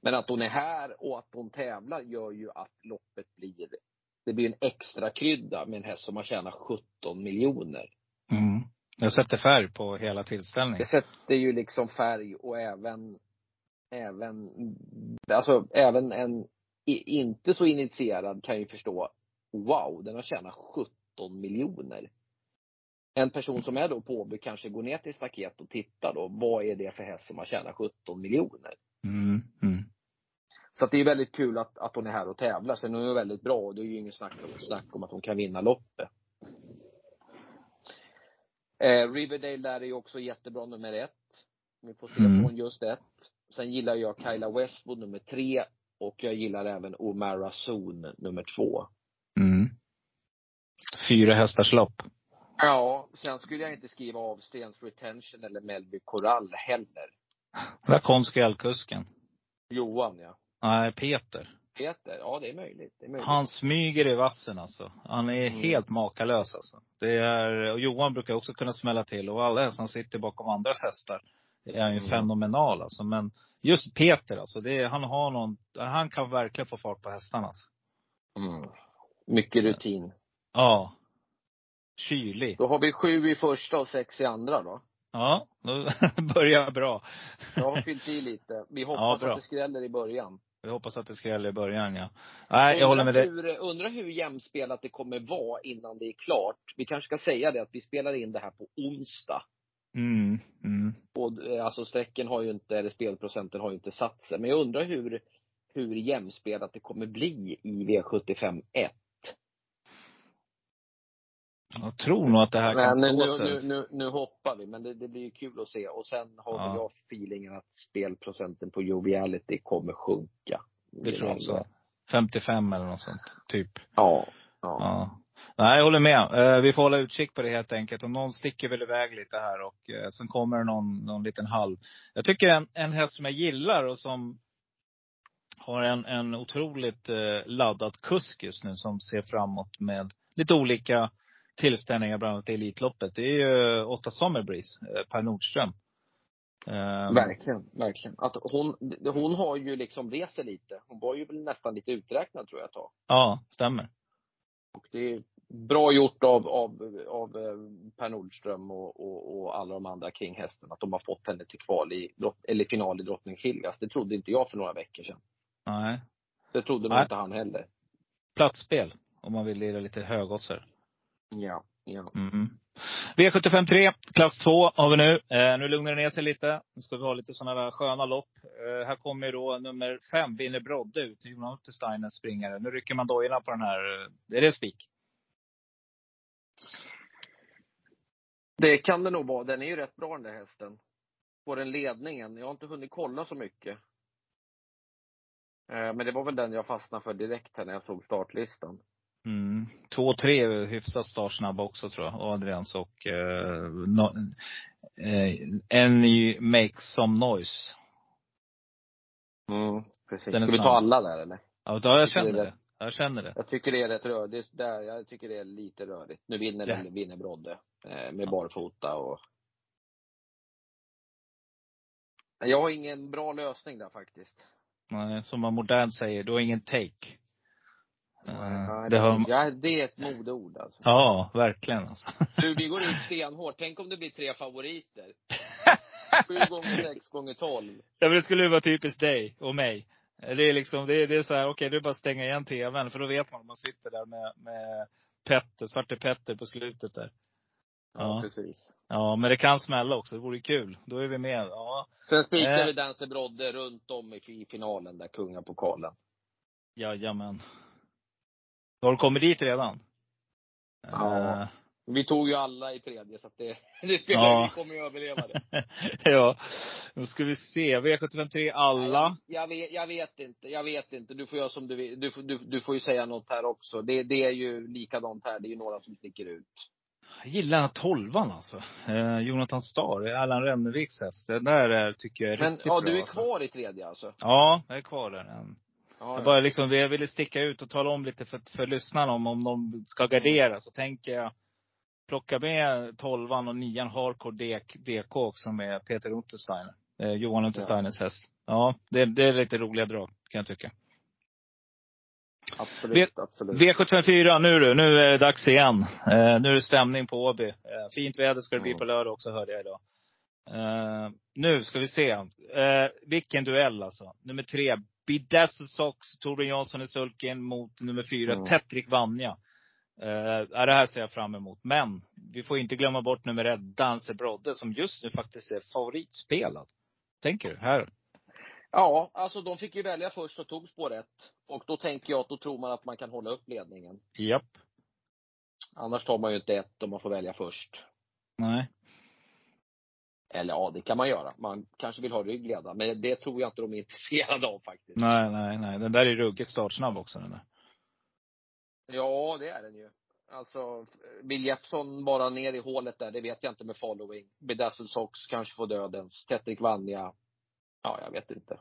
Men att hon är här och att hon tävlar gör ju att loppet blir, det blir en extra krydda med en häst som har tjänat 17 miljoner. Mm. Jag sätter färg på hela Det tillställningen. sätter ju liksom färg och även, även, alltså även en inte så initierad kan ju förstå, wow, den har tjänat 17 miljoner. En person som är då på Åby kanske går ner till staket och tittar då, vad är det för häst som har tjänat 17 miljoner? Mm. Mm. Så att det är väldigt kul att, att hon är här och tävlar. Sen är hon väldigt bra och det är ju inget snack om, snack om att hon kan vinna loppet. Eh, Riverdale där är ju också jättebra nummer ett. Vi får se Mm. från just ett. Sen gillar jag Kyla Westwood nummer tre och jag gillar även Omara Zon nummer två. Mm. Fyra hästars lopp. Ja, sen skulle jag inte skriva av Stens Retention eller Melby Corall heller. Där kom skrällkusken. Johan ja. Nej, Peter. Peter, ja det är möjligt. Det är möjligt. Han smyger i vassen alltså. Han är Mm. helt makalös alltså. Det är, och Johan brukar också kunna smälla till. Och alla som sitter bakom andras hästar är han ju Mm. fenomenal alltså. Men just Peter alltså, det är, han har någon, han kan verkligen få fart på hästarna alltså. Mm. Mycket rutin. Ja. Kylig. Då har vi sju i första och sex i andra då. Ja, då börjar bra. Jag har fyllt i lite. Vi Ja, hoppas bra. att det skräller i början. Vi hoppas att det skräller i början ja. Nej, jag håller med dig. Hur, undrar hur jämspelat det kommer vara innan det är klart. Vi kanske ska säga det att vi spelar in det här på onsdag. Mm, mm. Och, eh, alltså strecken har ju inte, eller spelprocenten har ju inte satt sig. Men jag undrar hur, hur jämspelat det kommer bli i V75 1. Jag tror nog att det här kan Men nu, stå nu, sig. nu, nu hoppar vi, men det, det blir ju kul att se. Och sen har Ja. jag feelingen att spelprocenten på joviality kommer sjunka. Det tror jag också. 55 eller något sånt, typ. Ja. Ja. Ja. Nej, jag håller med. Eh, Vi får hålla utkik på det helt enkelt. Och någon sticker väl iväg lite här och eh, sen kommer någon, någon liten halv. Jag tycker en, en häst som jag gillar och som har en, en otroligt eh, laddad kusk just nu som ser framåt med lite olika tillställningar, bland annat i Elitloppet. Det är ju Åtta Summerbreeze, eh, Per Nordström. Eh, Verkligen, verkligen. Att hon, hon har ju liksom rest sig lite. Hon var ju nästan lite uträknad tror jag ett tag. Ja, stämmer. Och det är bra gjort av, av, av eh, Per Nordström och, och, och alla de andra kring hästen att de har fått henne till kval i, eller final i Drottningsiljas. Det trodde inte jag för några veckor sedan. Nej. Det trodde nog inte han heller. Platsspel, om man vill lira lite högoddsare. Ja, ja. Mm. V75 3, klass 2 har vi nu. Eh, nu lugnar det ner sig lite. Nu ska vi ha lite sådana där sköna lopp. Eh, här kommer då nummer 5, Winner Brodde ut. Jonas Untersteiner springare. Nu rycker man dojorna på den här. eh, Är det spik? Det kan det nog vara. Den är ju rätt bra den där hästen. Får den ledningen. Jag har inte hunnit kolla så mycket. Eh, Men det var väl den jag fastnade för direkt här när jag såg startlistan. Mm. 2-3 är hyfsat startsnabba också tror jag. Adrians och eh, no, eh, Any Makes Some Noise. Mm, precis. Den Ska vi ta alla där eller? Ja, då jag är känner det. Jag känner det. Jag tycker det är rätt rörigt. Det är där, jag tycker det är lite rörigt. Nu vinner, ja. vinner Brodde eh, med barfota och Jag har ingen bra lösning där faktiskt. Nej, Som man modernt säger, du har ingen take. Nej, det har, ja, det är ett modeord alltså. ja, verkligen alltså. Du, vi går ut stenhårt. Tänk om det blir tre favoriter. Sju gånger sex gånger tolv. Ja men det skulle ju vara typiskt dig och mig. Det är liksom, det är, det är så här, okej det är bara att stänga igen tvn för då vet man om man sitter där med, med Petter, Svarte Petter på slutet där. Ja, Ja. precis. Ja men det kan smälla också, det vore kul. Då är vi med. Ja, Sen spikar Eh. vi Dancer Brodde runt om i i finalen där, kungapokalen. jajamän. Har du kommit dit redan? Ja. Eh, Vi tog ju alla i tredje så att det, det spelar Ja. vi kommer ju överleva det. ja. Då ska vi se. V753 alla. Jag, jag, vet, jag vet inte, jag vet inte. Du får göra som du vill. Du, du, du får ju säga något här också. Det, det är ju likadant här. Det är ju några som sticker ut. Jag gillar den här tolvan alltså. Eh, Jonathan Starr, Allan Renneviks häst. Den där är, tycker jag är Men riktigt ja, bra. du är alltså. kvar i tredje alltså? Ja, jag är kvar där. än. Ja, Jag bara liksom, jag ville sticka ut och tala om lite för, för lyssnarna om, om de ska gardera. Så tänker jag plocka med tolvan och nian Hardcore DK, också med Peter Untersteiner. Eh, Johan Untersteiners häst. Ja, det, det är lite roliga drag kan jag tycka. absolut, absolut. V754, nu du. Nu är det dags igen. Eh, nu är det stämning på Åby. Eh, fint väder ska det bli Mm. på lördag också hörde jag idag. Eh, nu ska vi se. Eh, vilken duell alltså. Nummer tre, Bedazzled Sox, Torbjörn Jansson i sulken mot nummer fyra, Mm. Tetrik Vanja. Ja, det här ser jag fram emot. Men vi får inte glömma bort nummer ett, Danse Brodde, som just nu faktiskt är favoritspelad. Tänker du? Här. Ja, alltså de fick ju välja först och tog spår ett. Och då tänker jag att då tror man att man kan hålla upp ledningen. Japp. Annars tar man ju inte ett om man får välja först. Nej. Eller ja, det kan man göra. Man kanske vill ha ryggleda. Men det tror jag inte de är intresserade av faktiskt. Nej, nej, nej. Den där är ruggigt startsnabb också den där. Ja, det är den ju. Alltså, vill Jeppsson bara ner i hålet där, det vet jag inte med following. Bedazzled Sox kanske får dödens. Tetrik Vanja. ja, jag vet inte.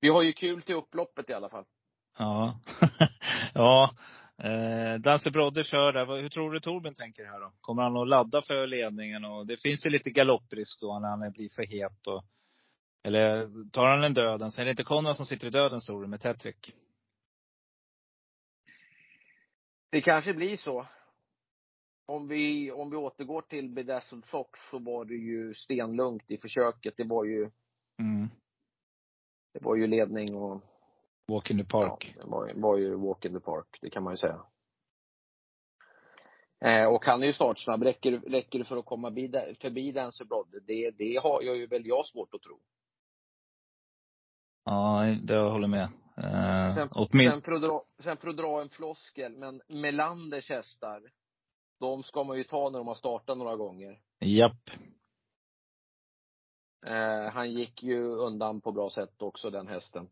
Vi har ju kul till upploppet i alla fall. Ja. ja. Eh, Danse Brodde kör där. Hur tror du Torbjörn tänker här då? Kommer han att ladda för ledningen? Och det finns ju lite galopprisk då när han blir för het. Och, eller tar han en döden? Så är det inte Konrad som sitter i döden tror du med Tetrick? Det kanske blir så. Om vi, om vi återgår till Bedazzled Fox så var det ju stenlugnt i försöket. Det var ju, Mm. det var ju ledning och Walk in the park. Ja, det var, var ju walk in the park, det kan man ju säga. Eh, och han är ju startsnabb. Räcker, räcker det för att komma vid, förbi Dancer Brodde? Det, det har jag ju väl jag svårt att tro. Ja, det jag håller med. Eh, Sen, min, sen, för att dra, sen för att dra en floskel, men Melanders hästar, de ska man ju ta när de har startat några gånger. japp. Eh, han gick ju undan på bra sätt också, den hästen,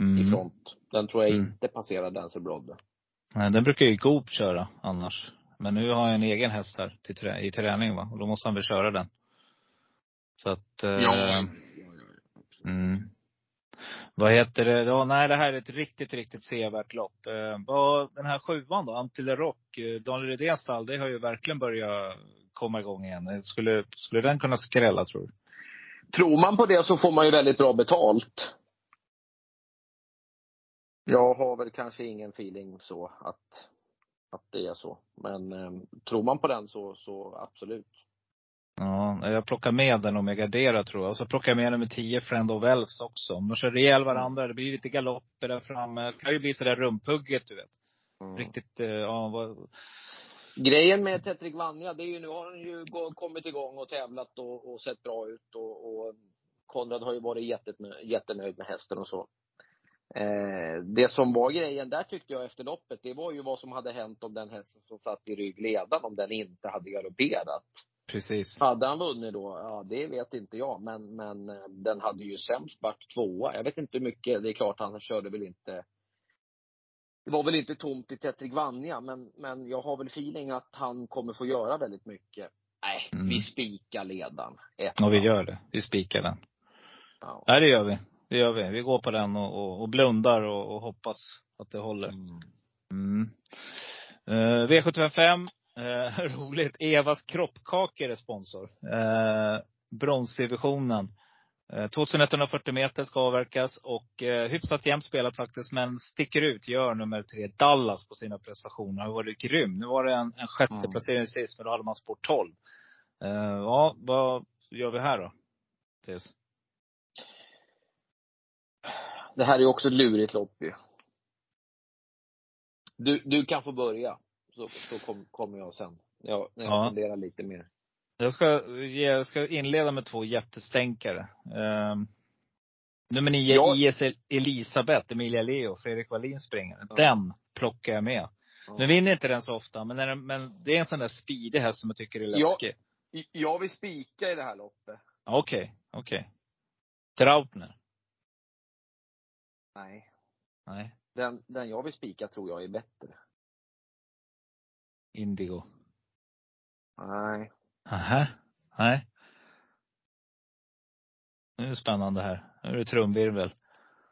Mm. i front. Den tror jag Mm. inte passerar Dancer Brodde. Nej, den brukar ju Goop köra annars. Men nu har jag en egen häst här till trä, i träning va. Och då måste han väl köra den. Så att, eh, Mm. Vad heter det? Ja, nej, det här är ett riktigt, riktigt sevärt lopp. Eh, vad, den här sjuan då, Antille Rock, eh, Daniel Rydéns stall, det har ju verkligen börjat komma igång igen. Skulle, skulle den kunna skrälla tror du? Tror man på det så får man ju väldigt bra betalt. Jag har väl kanske ingen feeling så att, att det är så. Men eh, tror man på den så, så absolut. Ja, jag plockar med den om jag garderar tror jag. Och så plockar jag med nummer 10, Friend of Elves också. Om de kör ihjäl varandra, det blir lite galopper där framme. Det kan ju bli sådär rumphugget du vet. Mm. Riktigt, eh, ja vad, Grejen med Tetrik Vanja, det är ju nu har han ju kommit igång och tävlat och, och sett bra ut och, och Konrad har ju varit jättenöjd, jättenöjd med hästen och så. Eh, det som var grejen där tyckte jag efter loppet, det var ju vad som hade hänt om den hästen som satt i ryggledan, om den inte hade galopperat. precis. Hade han vunnit då? Ja, det vet inte jag. Men, men eh, den hade ju sämst varit tvåa. Jag vet inte hur mycket. Det är klart, han körde väl inte det var väl inte tomt i Tetrik Vanja, men, men jag har väl feeling att han kommer få göra väldigt mycket. Nej, Mm. vi spikar ledan. Ett, Ja, vi gör det. Vi spikar den. Ja. Nej, det gör vi. Det gör vi. Vi går på den och, och, och blundar och, och hoppas att det håller. Mm. Mm. Eh, V755. Eh, roligt. Evas kroppkakor är sponsor. Eh, bronsdivisionen. Eh, 2140 meter ska avverkas och eh, hyfsat jämnt spelat faktiskt. Men sticker ut gör nummer tre Dallas på sina prestationer. Har varit grym. Nu var det en, en sjätte Mm. placering sist, men då hade man spår 12. Eh, ja, vad gör vi här då? Theus? Det här är också ett lurigt lopp ju. Du, du kan få börja. Så, så kom, kommer jag sen. Jag, när jag Ja. funderar lite mer. Jag ska, jag ska inleda med två jättestänkare. Um, nummer nio, Ja. IS Elisabeth, Emilia Leo, Fredrik Wallin springer. Ja. Den plockar jag med. Ja. Nu vinner inte den så ofta, men, den, men det är en sån där speedig häst som jag tycker är läskig. Jag vill spika i det här loppet. Okej, okej. Trautner? Nej. Nej. Den, den jag vill spika tror jag är bättre. Indigo? Nej. Aha. Nej. Nu är det spännande här. Nu är det trumvirvel.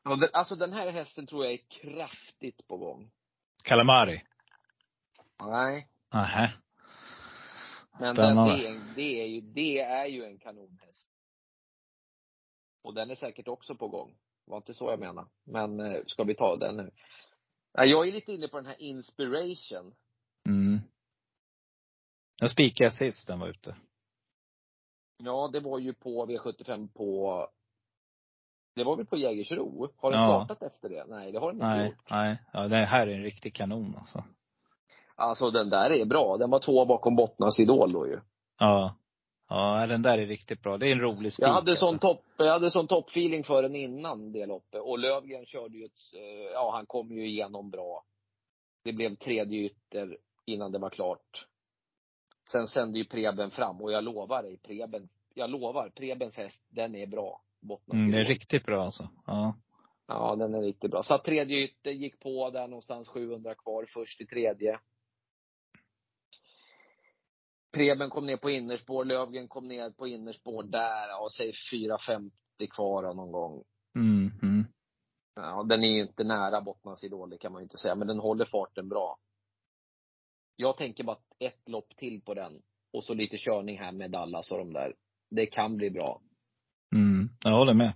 Ja, den, alltså den här hästen tror jag är kraftigt på gång. Calamari? Nej. Aha. Men den, Spännande. det, är, en- det, är ju, det är ju en kanonhäst. Och den är säkert också på gång. Det var inte så jag menade. Men eh, ska vi ta den nu? Jag är lite inne på den här inspiration. Mm. Jag spikade sist den var ute. Ja, det var ju på V75 på det var väl på Jägersro? Har den Ja. startat efter det? Nej, det har den inte Nej, gjort. nej. Ja, det här är en riktig kanon alltså. Alltså den där är bra. Den var två bakom Bottnas Idol då ju. Ja. Ja, den där är riktigt bra. Det är en rolig spik Jag hade alltså. sån topp, jag hade sån toppfeeling för den innan det loppet. Och Lövgren körde ju ett, eh, ja han kom ju igenom bra. Det blev tredje ytter innan det var klart. Sen sände ju Preben fram och jag lovar dig, Preben, jag lovar, Prebens häst, den är bra. Mm, det är riktigt bra alltså. Ja. Ja, den är riktigt bra. Satt tredje ytter, gick på där någonstans 700 kvar, först i tredje. Preben kom ner på innerspår, Lövgren kom ner på innerspår där, och säg 4.50 kvar någon gång. Mm, mm. Ja, den är ju inte nära Bottnas Idol, det kan man ju inte säga, men den håller farten bra. Jag tänker bara ett lopp till på den. Och så lite körning här med Dallas och de där. Det kan bli bra. Mm. Jag håller med.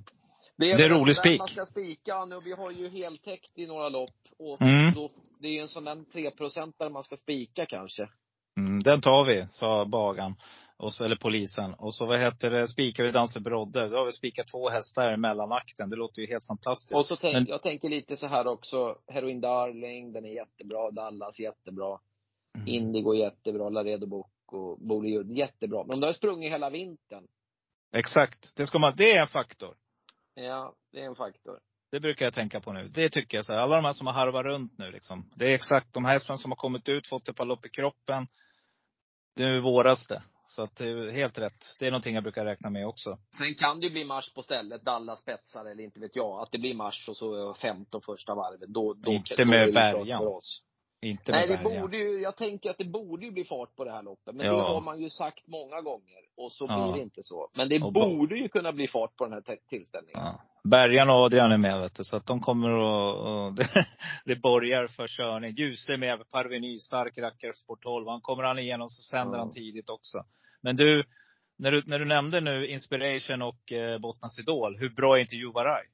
Det är, Det är en rolig spik. Man ska spika nu. Vi har ju heltäckt i några lopp. Och Mm. då, det är ju en sån där 3 där man ska spika kanske. Mm, den tar vi, sa bagan. Och så, eller polisen. Och så vad heter det, spikar vi Danse Brodde. Då har vi spikat två hästar i mellanakten. Det låter ju helt fantastiskt. Och så tänk, Men- jag tänker lite så här också. Heroin Darling, den är jättebra. Dallas, jättebra. Mm. Indigo, jättebra. Laredo Book och Bollywood, jättebra. Men de har sprungit hela vintern. Exakt. Det, ska man, det är en faktor. Ja, det är en faktor. Det brukar jag tänka på nu. Det tycker jag så här, alla de här som har harvat runt nu liksom. Det är exakt de hästarna som har kommit ut, fått ett par lopp i kroppen. Är våras det. Så att det är helt rätt. Det är någonting jag brukar räkna med också. Sen kan det ju bli marsch på stället, Dallas spetsar eller inte vet jag. Att det blir marsch och så 15 första varvet. Då, då, Inte då med Bergan. för oss. Inte Nej, det borde ju, jag tänker att det borde ju bli fart på det här loppet. Men Ja. det har man ju sagt många gånger. Och så Ja. blir det inte så. Men det Och borde ju kunna bli fart på den här tillställningen. Ja. Bergan och Adrian är med vet du. Så att de kommer att, och det, det borgar för körning. Ljuse är med, Parveny, stark rackare, sport 12. Han kommer han igenom så sänder Ja. han tidigt också. Men du, när du, när du nämnde nu Inspiration och eh, Bottnas Idol. Hur bra är inte Juvaraj?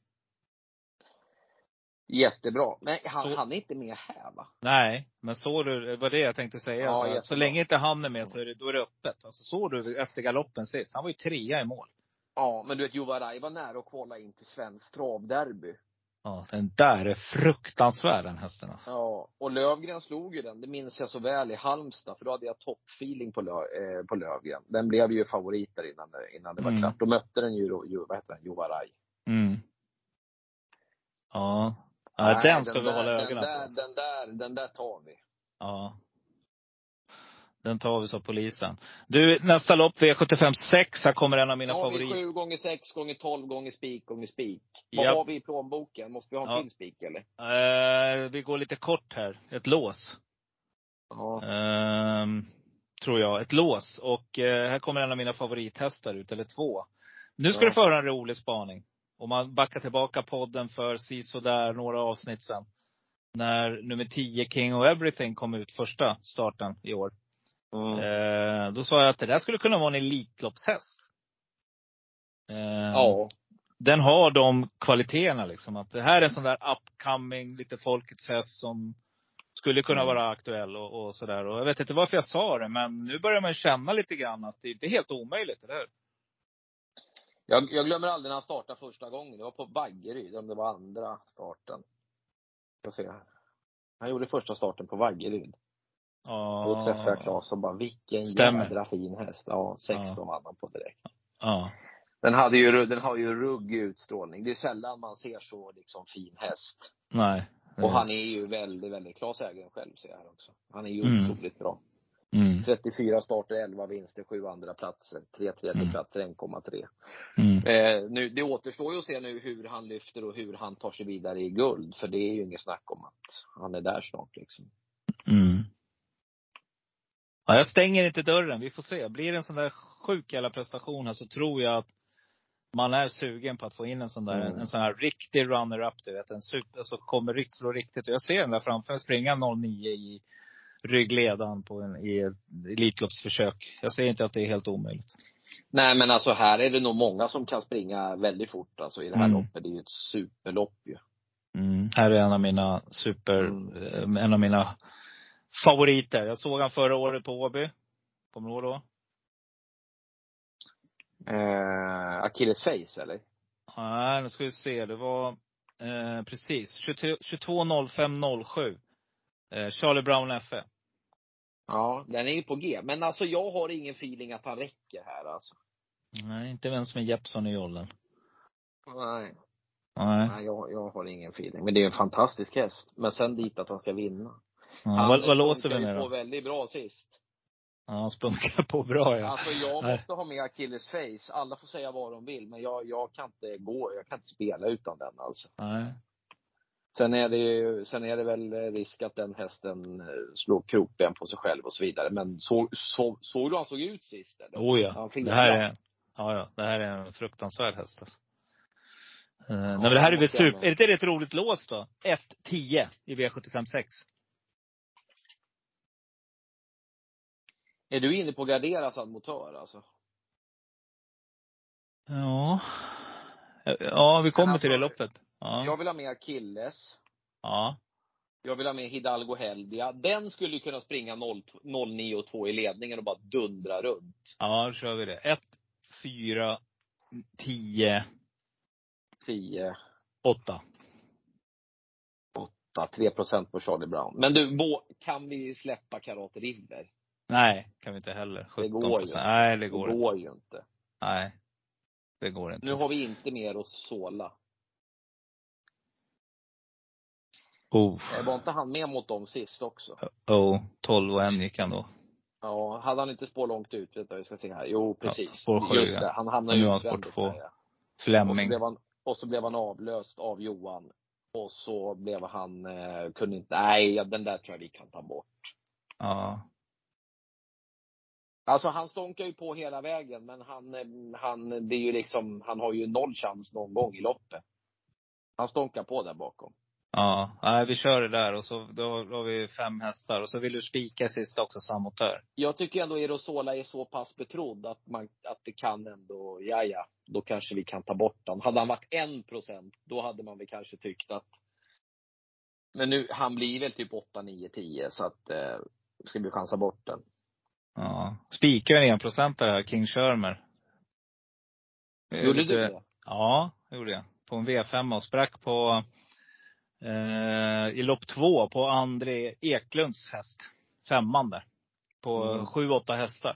Jättebra. Men han, Så- han är inte med här va? Nej, men såg du, det var det jag tänkte säga. Ja, så, jättebra. så länge inte han är med så är det, då är det öppet. Alltså såg du efter galoppen sist? Han var ju trea i mål. Ja, men du vet Juvaraj var nära att kvala in till svensk travderby. Ja, den där är fruktansvärd den hästen alltså. Ja, och Lövgren slog ju den. Det minns jag så väl i Halmstad, för då hade jag toppfeeling på, Lö, eh, på Lövgren. Den blev ju favorit där innan, innan det var Mm. klart. Då mötte den ju, vad heter den, Juvaraj. Mm. Ja. Ja Nej, den ska vi där, hålla den ögonen på. där, alltså. Den där, den där tar vi. Ja. Den tar vi, sa polisen. Du, nästa lopp, V75 6. Här kommer en av mina Nu har vi favoriter. 7 gånger 6 gånger 12 gånger spik gånger spik. Vad Japp. har vi i plånboken? Måste vi ha en Ja. till spik eller? Eh, vi går lite kort här. Ett lås. Ja. Ehm, tror jag. Ett lås. Och eh, här kommer en av mina favorithästar ut, eller två. Nu ska Ja. du få höra en rolig spaning. Om man backar tillbaka podden för sisådär några avsnitt sen. När nummer 10, King of Everything, kom ut första starten i år. Mm. Eh, då sa jag att det där skulle kunna vara en Elitloppshäst. Eh, Ja. Den har de kvaliteterna liksom. Att det här är en sån där upcoming, lite folkets häst som skulle kunna Mm. vara aktuell och, och sådär. Och jag vet inte varför jag sa det, men nu börjar man känna lite grann att det inte är helt omöjligt, eller hur? Jag, jag glömmer aldrig när han startade första gången. Det var på Vaggeryd, om det var andra starten. Jag ser här. Han gjorde första starten på Vaggeryd. Ja. Då träffade jag Claes och bara, vilken Stämmer. jädra fin häst. Ja, 16 Ja. vann han på direkt. Ja. Den hade ju, den har ju ruggig utstrålning. Det är sällan man ser så liksom fin häst. Nej. Och han är ju väldigt, väldigt, Claes äger den själv ser jag här också. Han är ju Mm. otroligt bra. Mm. 34 starter, 11 vinster, 7 andra platser, 3 tredjeplatser, 1,3. Mm. Eh, nu, det återstår ju att se nu hur han lyfter och hur han tar sig vidare i guld. För det är ju inget snack om att han är där snart liksom. Mm. Ja, jag stänger inte dörren. Vi får se. Blir det en sån där sjuk jävla prestation här så tror jag att man är sugen på att få in en sån där, Mm. en sån här riktig runner-up, du vet. En super, alltså kommer riktigt, slå riktigt. Och jag ser den där framför mig springa 09 i ryggledan på en, i ett Elitloppsförsök. Jag säger inte att det är helt omöjligt. Nej men alltså här är det nog många som kan springa väldigt fort alltså i det här Mm. loppet. Det är ju ett superlopp ju. Mm. Här är en av mina super, Mm. eh, en av mina favoriter. Jag såg han förra året på Åby. Kommer du ihåg då? Eh, Achilles face eller? Nej, nu ska vi se. Det var eh, precis 23 22.05.07. Eh, Charlie Brown FE. Ja, den är ju på G. Men alltså jag har ingen feeling att han räcker här alltså. Nej, inte ens med Jeppson i jollen. Nej. Nej. Nej, jag, jag har ingen feeling. Men det är en fantastisk häst. Men sen dit att han ska vinna. Ja, vad, vad låser vi med ju på då? väldigt bra sist. Ja, han spunkar på bra ja. Alltså jag Nej. måste ha med Achilles face. Alla får säga vad de vill, men jag, jag kan inte gå, jag kan inte spela utan den alltså. Nej. Sen är det ju, sen är det väl risk att den hästen eh, slår krokben på sig själv och så vidare. Men så, så, såg du han såg ut sist eller? Oh ja. Han Det här är, ja ja, det här är en fruktansvärd häst alltså. Uh, nej men det här är väl super, är inte det ett roligt lås då? 1-10 i V75 6. Är du inne på Garderas admotör alltså? Ja. Ja, vi kommer Men till det alltså, loppet. Ja. Jag vill ha med Achilles. Ja. Jag vill ha med Hidalgo Heldia. Den skulle ju kunna springa 0, 09 och 2 i ledningen och bara dundra runt. Ja, då kör vi det. 1, 4, 10, 10, 8. 8, 3 procent på Charlie Brown. Men du, kan vi släppa Karat River? Nej, kan vi inte heller. 17 Det går ju. Nej, det Det går inte. går ju inte. Nej. Det går inte. Nu har vi inte mer att såla. Oh. Var inte han med mot dem sist också? Oh, 12 och en gick han då. Ja, hade han inte spår långt ut? Vänta, vi ska se här. Jo, precis. spår sju, Just ja. det, han hamnade ju utvändigt där, ja. Och så, han, och så blev han avlöst av Johan. Och så blev han, eh, kunde inte, nej, ja, den där tror jag vi kan ta bort. Ja. Alltså han stånkar ju på hela vägen, men han, eh, han, det är ju liksom, han har ju noll chans någon gång i loppet. Han stånkar på där bakom. Ja. Nej, vi kör det där och så då, har vi fem hästar. Och så vill du spika sista också, samotör. Jag tycker ändå Erosola är så pass betrodd att man, att det kan ändå, ja ja, då kanske vi kan ta bort den. Hade han varit en procent, då hade man väl kanske tyckt att men nu, han blir väl typ 8, 9, 10 så att, eh, ska vi chansa bort den. Ja. Spikar en enprocentare här, King Shermer. Gjorde du det? Ja, det gjorde jag. På en V5 och sprack på, i lopp två på André Eklunds häst. Femman där. På Mm. sju, åtta hästar.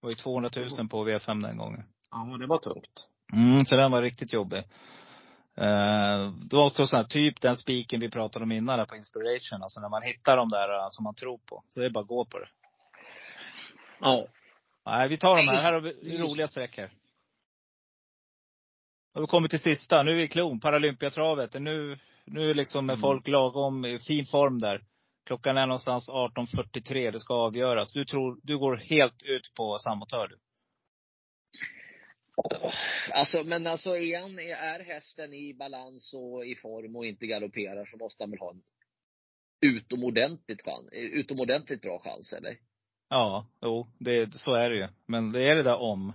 Det var ju 200 000 på V5 den gången. Ja, det var tungt. Mm, så den var riktigt jobbig. Eh, det var också sån här, typ den spiken vi pratade om innan där på Inspiration. Alltså när man hittar de där eh, som man tror på. Så det är bara att gå på det. Ja. Nej, vi tar de här. Här har vi roliga. Då har vi kommit till sista. Nu är vi klon, Paralympiatravet. Nu, nu liksom är Mm. folk lagom i fin form där. Klockan är någonstans 18.43. Det ska avgöras. Du tror, du går helt ut på samotör du. Alltså, men alltså han, är hästen i balans och i form och inte galopperar så måste han väl ha en utomordentligt, chans, utomordentligt bra chans, eller? Ja, jo, det, så är det ju. Men det är det där om.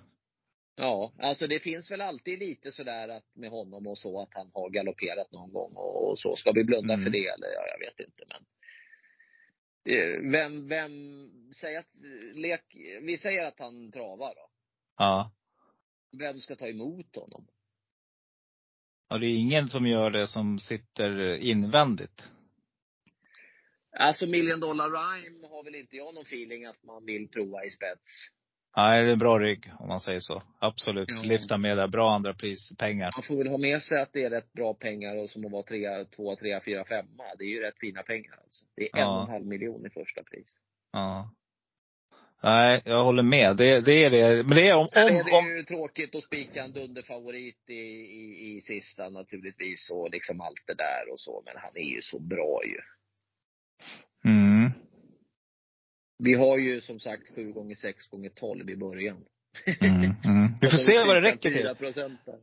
Ja, alltså det finns väl alltid lite sådär att med honom och så att han har galopperat någon gång och, och så. Ska vi blunda Mm. för det eller? Ja, jag vet inte men. Vem, vem, säg att, lek, vi säger att han travar då. Ja. Vem ska ta emot honom? Och det är ingen som gör det som sitter invändigt. Alltså Million Dollar Rhyme har väl inte jag någon feeling att man vill prova i spets. Nej, det är en bra rygg om man säger så. Absolut. Ja. Lyfta med där. Bra andra prispengar. Man får väl ha med sig att det är rätt bra pengar och som att vara trea, två, tre, fyra, femma. Det är ju rätt fina pengar alltså. Det är en Ja. och en halv miljon i första pris. Ja. Nej, jag håller med. Det, det är det. Men det är om, Sen är om, det om ju tråkigt att spika en dunderfavorit i, i, i sista naturligtvis och liksom allt det där och så. Men han är ju så bra ju. mm. Vi har ju som sagt 7 gånger 6 gånger 12 i början. Mm, mm. Vi får se vad det räcker till. 4 procent där.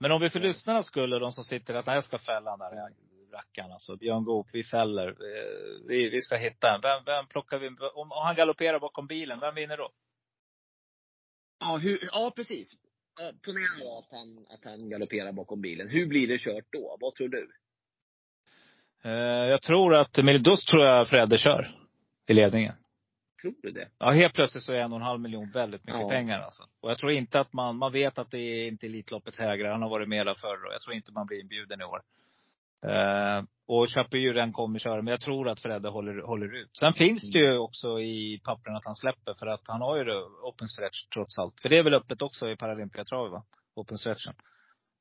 Men om vi för lyssnarnas skull och de som sitter att jag ska fälla den där rackaren alltså. Björn Goop, vi fäller. Eh, Vi, vi ska hitta en. Vem, vem plockar vi? Om, om han galopperar bakom bilen, vem vinner då? Ja, hur, ja precis. Ja, Ponera att han, att han galopperar bakom bilen. Hur blir det kört då? Vad tror du? Eh, jag tror att, då tror jag Fredde kör. I ledningen. Tror du det? Ja, helt plötsligt så är en och en halv miljon väldigt mycket Ja. pengar alltså. Och jag tror inte att man, man vet att det är inte Elitloppet hägrar. Han har varit med där förr och jag tror inte man blir inbjuden i år. Eh, och Chapuren kommer köra, men jag tror att Fredde håller, håller ut. Sen finns det ju också i pappren att han släpper, för att han har ju open stretch trots allt. För det är väl öppet också i Paralympiatravet va? Open stretchen.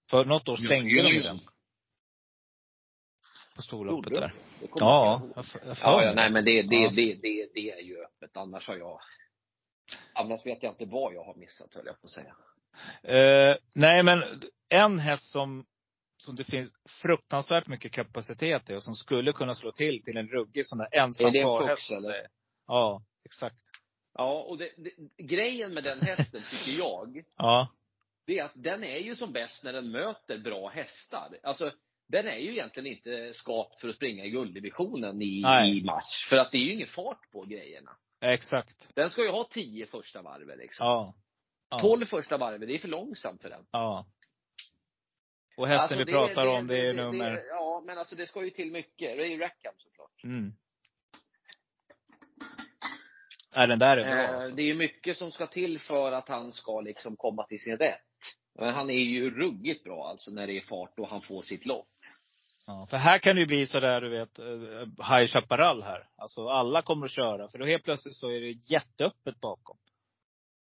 För något år stängde de ju den. På storloppet där. Ja, jag jag, Ja, ja, nej men det, det, Ja. det, det, det är ju öppet. Annars har jag Annars vet jag inte vad jag har missat höll jag på att säga. Eh, nej men en häst som, som det finns fruktansvärt mycket kapacitet i och som skulle kunna slå till till en ruggig sån där ensam Är det en parhäst. Fox, eller? Ja, exakt. Ja, och det, det, grejen med den hästen tycker jag, Ja. det är att den är ju som bäst när den möter bra hästar. Alltså, den är ju egentligen inte skapt för att springa i gulddivisionen i, Nej. i mars. För att det är ju ingen fart på grejerna. Exakt. Den ska ju ha tio första varvet liksom. Ja. ja. 12 första varvet, det är för långsamt för den. Ja. Och hästen Alltså, vi pratar om, det är det- nummer... det- Ja, men alltså det ska ju till mycket. Det är ju Rackham såklart. Mm. Nej, den där är bra Eh, alltså. Det är ju mycket som ska till för att han ska liksom komma till sin rätt. Men han är ju ruggigt bra alltså när det är fart och han får sitt lopp. Ja, för här kan det ju bli sådär, du vet, eh, High Chaparral här. Alltså alla kommer att köra. För då helt plötsligt så är det jätteöppet bakom.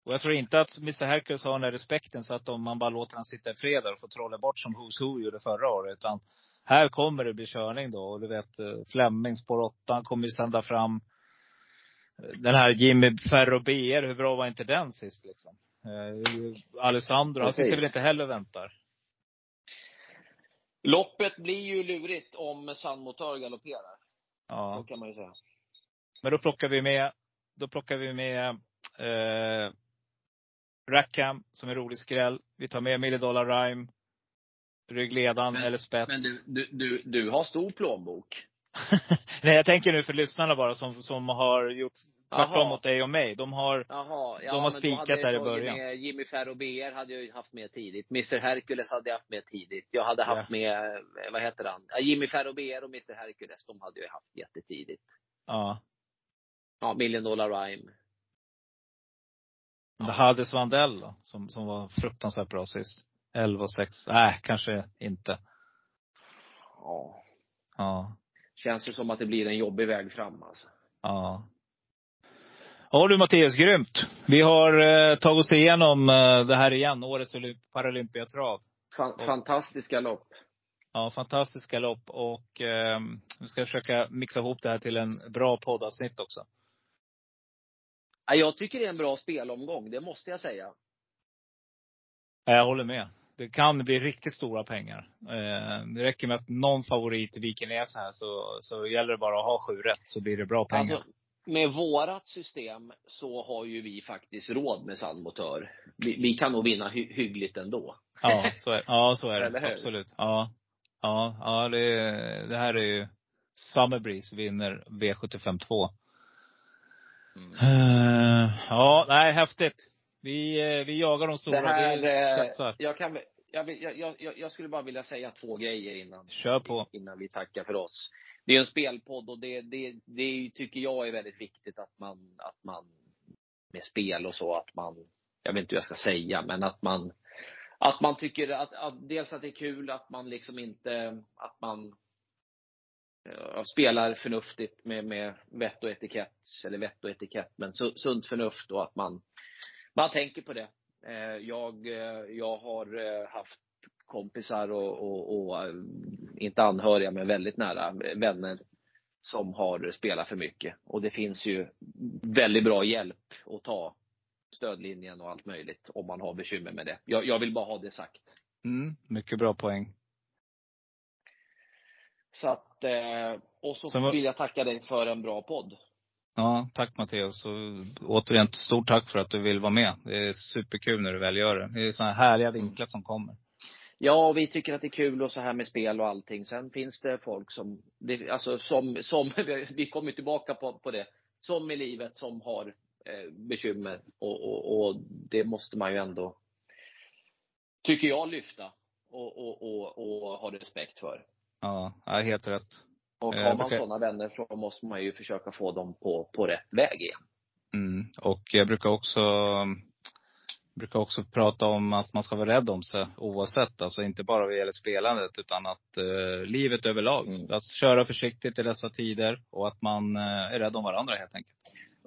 Och jag tror inte att Mr Hercules har den där respekten så att om man bara låter han sitta i fred och får trolla bort som Who's Who gjorde förra året. Utan här kommer det bli körning då. Och du vet, eh, Fleming, spår 8, kommer ju sända fram eh, den här Jimmy Ferro BR. Hur bra var inte den sist liksom? Eh, Alessandro, han sitter väl inte heller och väntar. Loppet blir ju lurigt om Sandmotör galopperar. Ja. Så kan man ju säga. Men då plockar vi med, då plockar vi med eh, Rackham som är rolig skräll. Vi tar med Millie Dollar Rhyme, ryggledan Men- eller spets. Men du, du, du, du har stor plånbok. Nej, jag tänker nu för lyssnarna bara som, som har gjort tvärtom mot dig och mig. De har, Jaha, ja, De har spikat där i början. Med Jimmy Ferro BR hade jag ju haft med tidigt. Mr Hercules hade jag haft med tidigt. Jag hade haft Ja. med, eh, vad heter han? Jimmy Ferro BR och Mr Hercules, de hade jag haft jättetidigt. ja. Ja, Million Dollar Rhyme. Det hade Svandell då, som, som var fruktansvärt bra sist. 11 och 6. Nej, kanske inte. Ja. Ja. Känns ju som att det blir en jobbig väg fram alltså. Ja. Ja du Mattias, grymt. Vi har eh, tagit oss igenom eh, det här igen, årets Paralympiatrav. Fan, fantastiska lopp. Ja, fantastiska lopp och eh, vi ska försöka mixa ihop det här till en bra poddavsnitt också. Ja, jag tycker det är en bra spelomgång, det måste jag säga. Ja, Jag håller med. Det kan bli riktigt stora pengar. Eh, det räcker med att någon favorit viker ner sig här så, så gäller det bara att ha sju rätt så blir det bra pengar. Alltså, med vårat system så har ju vi faktiskt råd med sandmotör. Vi, vi kan nog vinna hy hyggligt ändå. Ja, så är, ja, så är det. Absolut. Ja. Ja, ja det, det här är ju Summer Breeze vinner V75 2. Mm. Eh, ja, nej, häftigt. Vi, eh, vi jagar de stora. Det här, vi eh, satsar. jag, kan, jag, vill- jag, jag, jag skulle bara vilja säga två grejer innan, Kör på. innan vi tackar för oss. Det är en spelpodd och det, det, det tycker jag är väldigt viktigt att man, att man med spel och så, att man, jag vet inte hur jag ska säga, men att man, att man tycker att, att dels att det är kul, att man liksom inte, att man eh, spelar förnuftigt med, med vett och etikett, eller vett och etikett, men su- sunt förnuft och att man, man tänker på det. Eh, Jag, eh, jag har eh, haft kompisar och, och, och inte anhöriga, men väldigt nära vänner som har spelat för mycket. Och det finns ju väldigt bra hjälp att ta stödlinjen och allt möjligt om man har bekymmer med det. Jag, jag vill bara ha det sagt. Mm, mycket bra poäng. Så att, och så var- vill jag tacka dig för en bra podd. Ja, tack Mattias. Och återigen, stort tack för att du vill vara med. Det är superkul när du väl gör det. Det är sådana härliga vinklar som kommer. Ja, och vi tycker att det är kul och så här med spel och allting. Sen finns det folk som, det, alltså som, som vi kommer tillbaka på, på det, som i livet som har eh, bekymmer och, och, och det måste man ju ändå, tycker jag, lyfta och, och, och, och ha respekt för. Ja helt rätt. Och Eh, har man sådana vänner så måste man ju försöka få dem på, på rätt väg igen. Mm. Och jag brukar också, brukar också prata om att man ska vara rädd om sig oavsett. Alltså inte bara vad gäller spelandet utan att eh, livet överlag. Mm. Att köra försiktigt i dessa tider och att man eh, är rädd om varandra helt enkelt.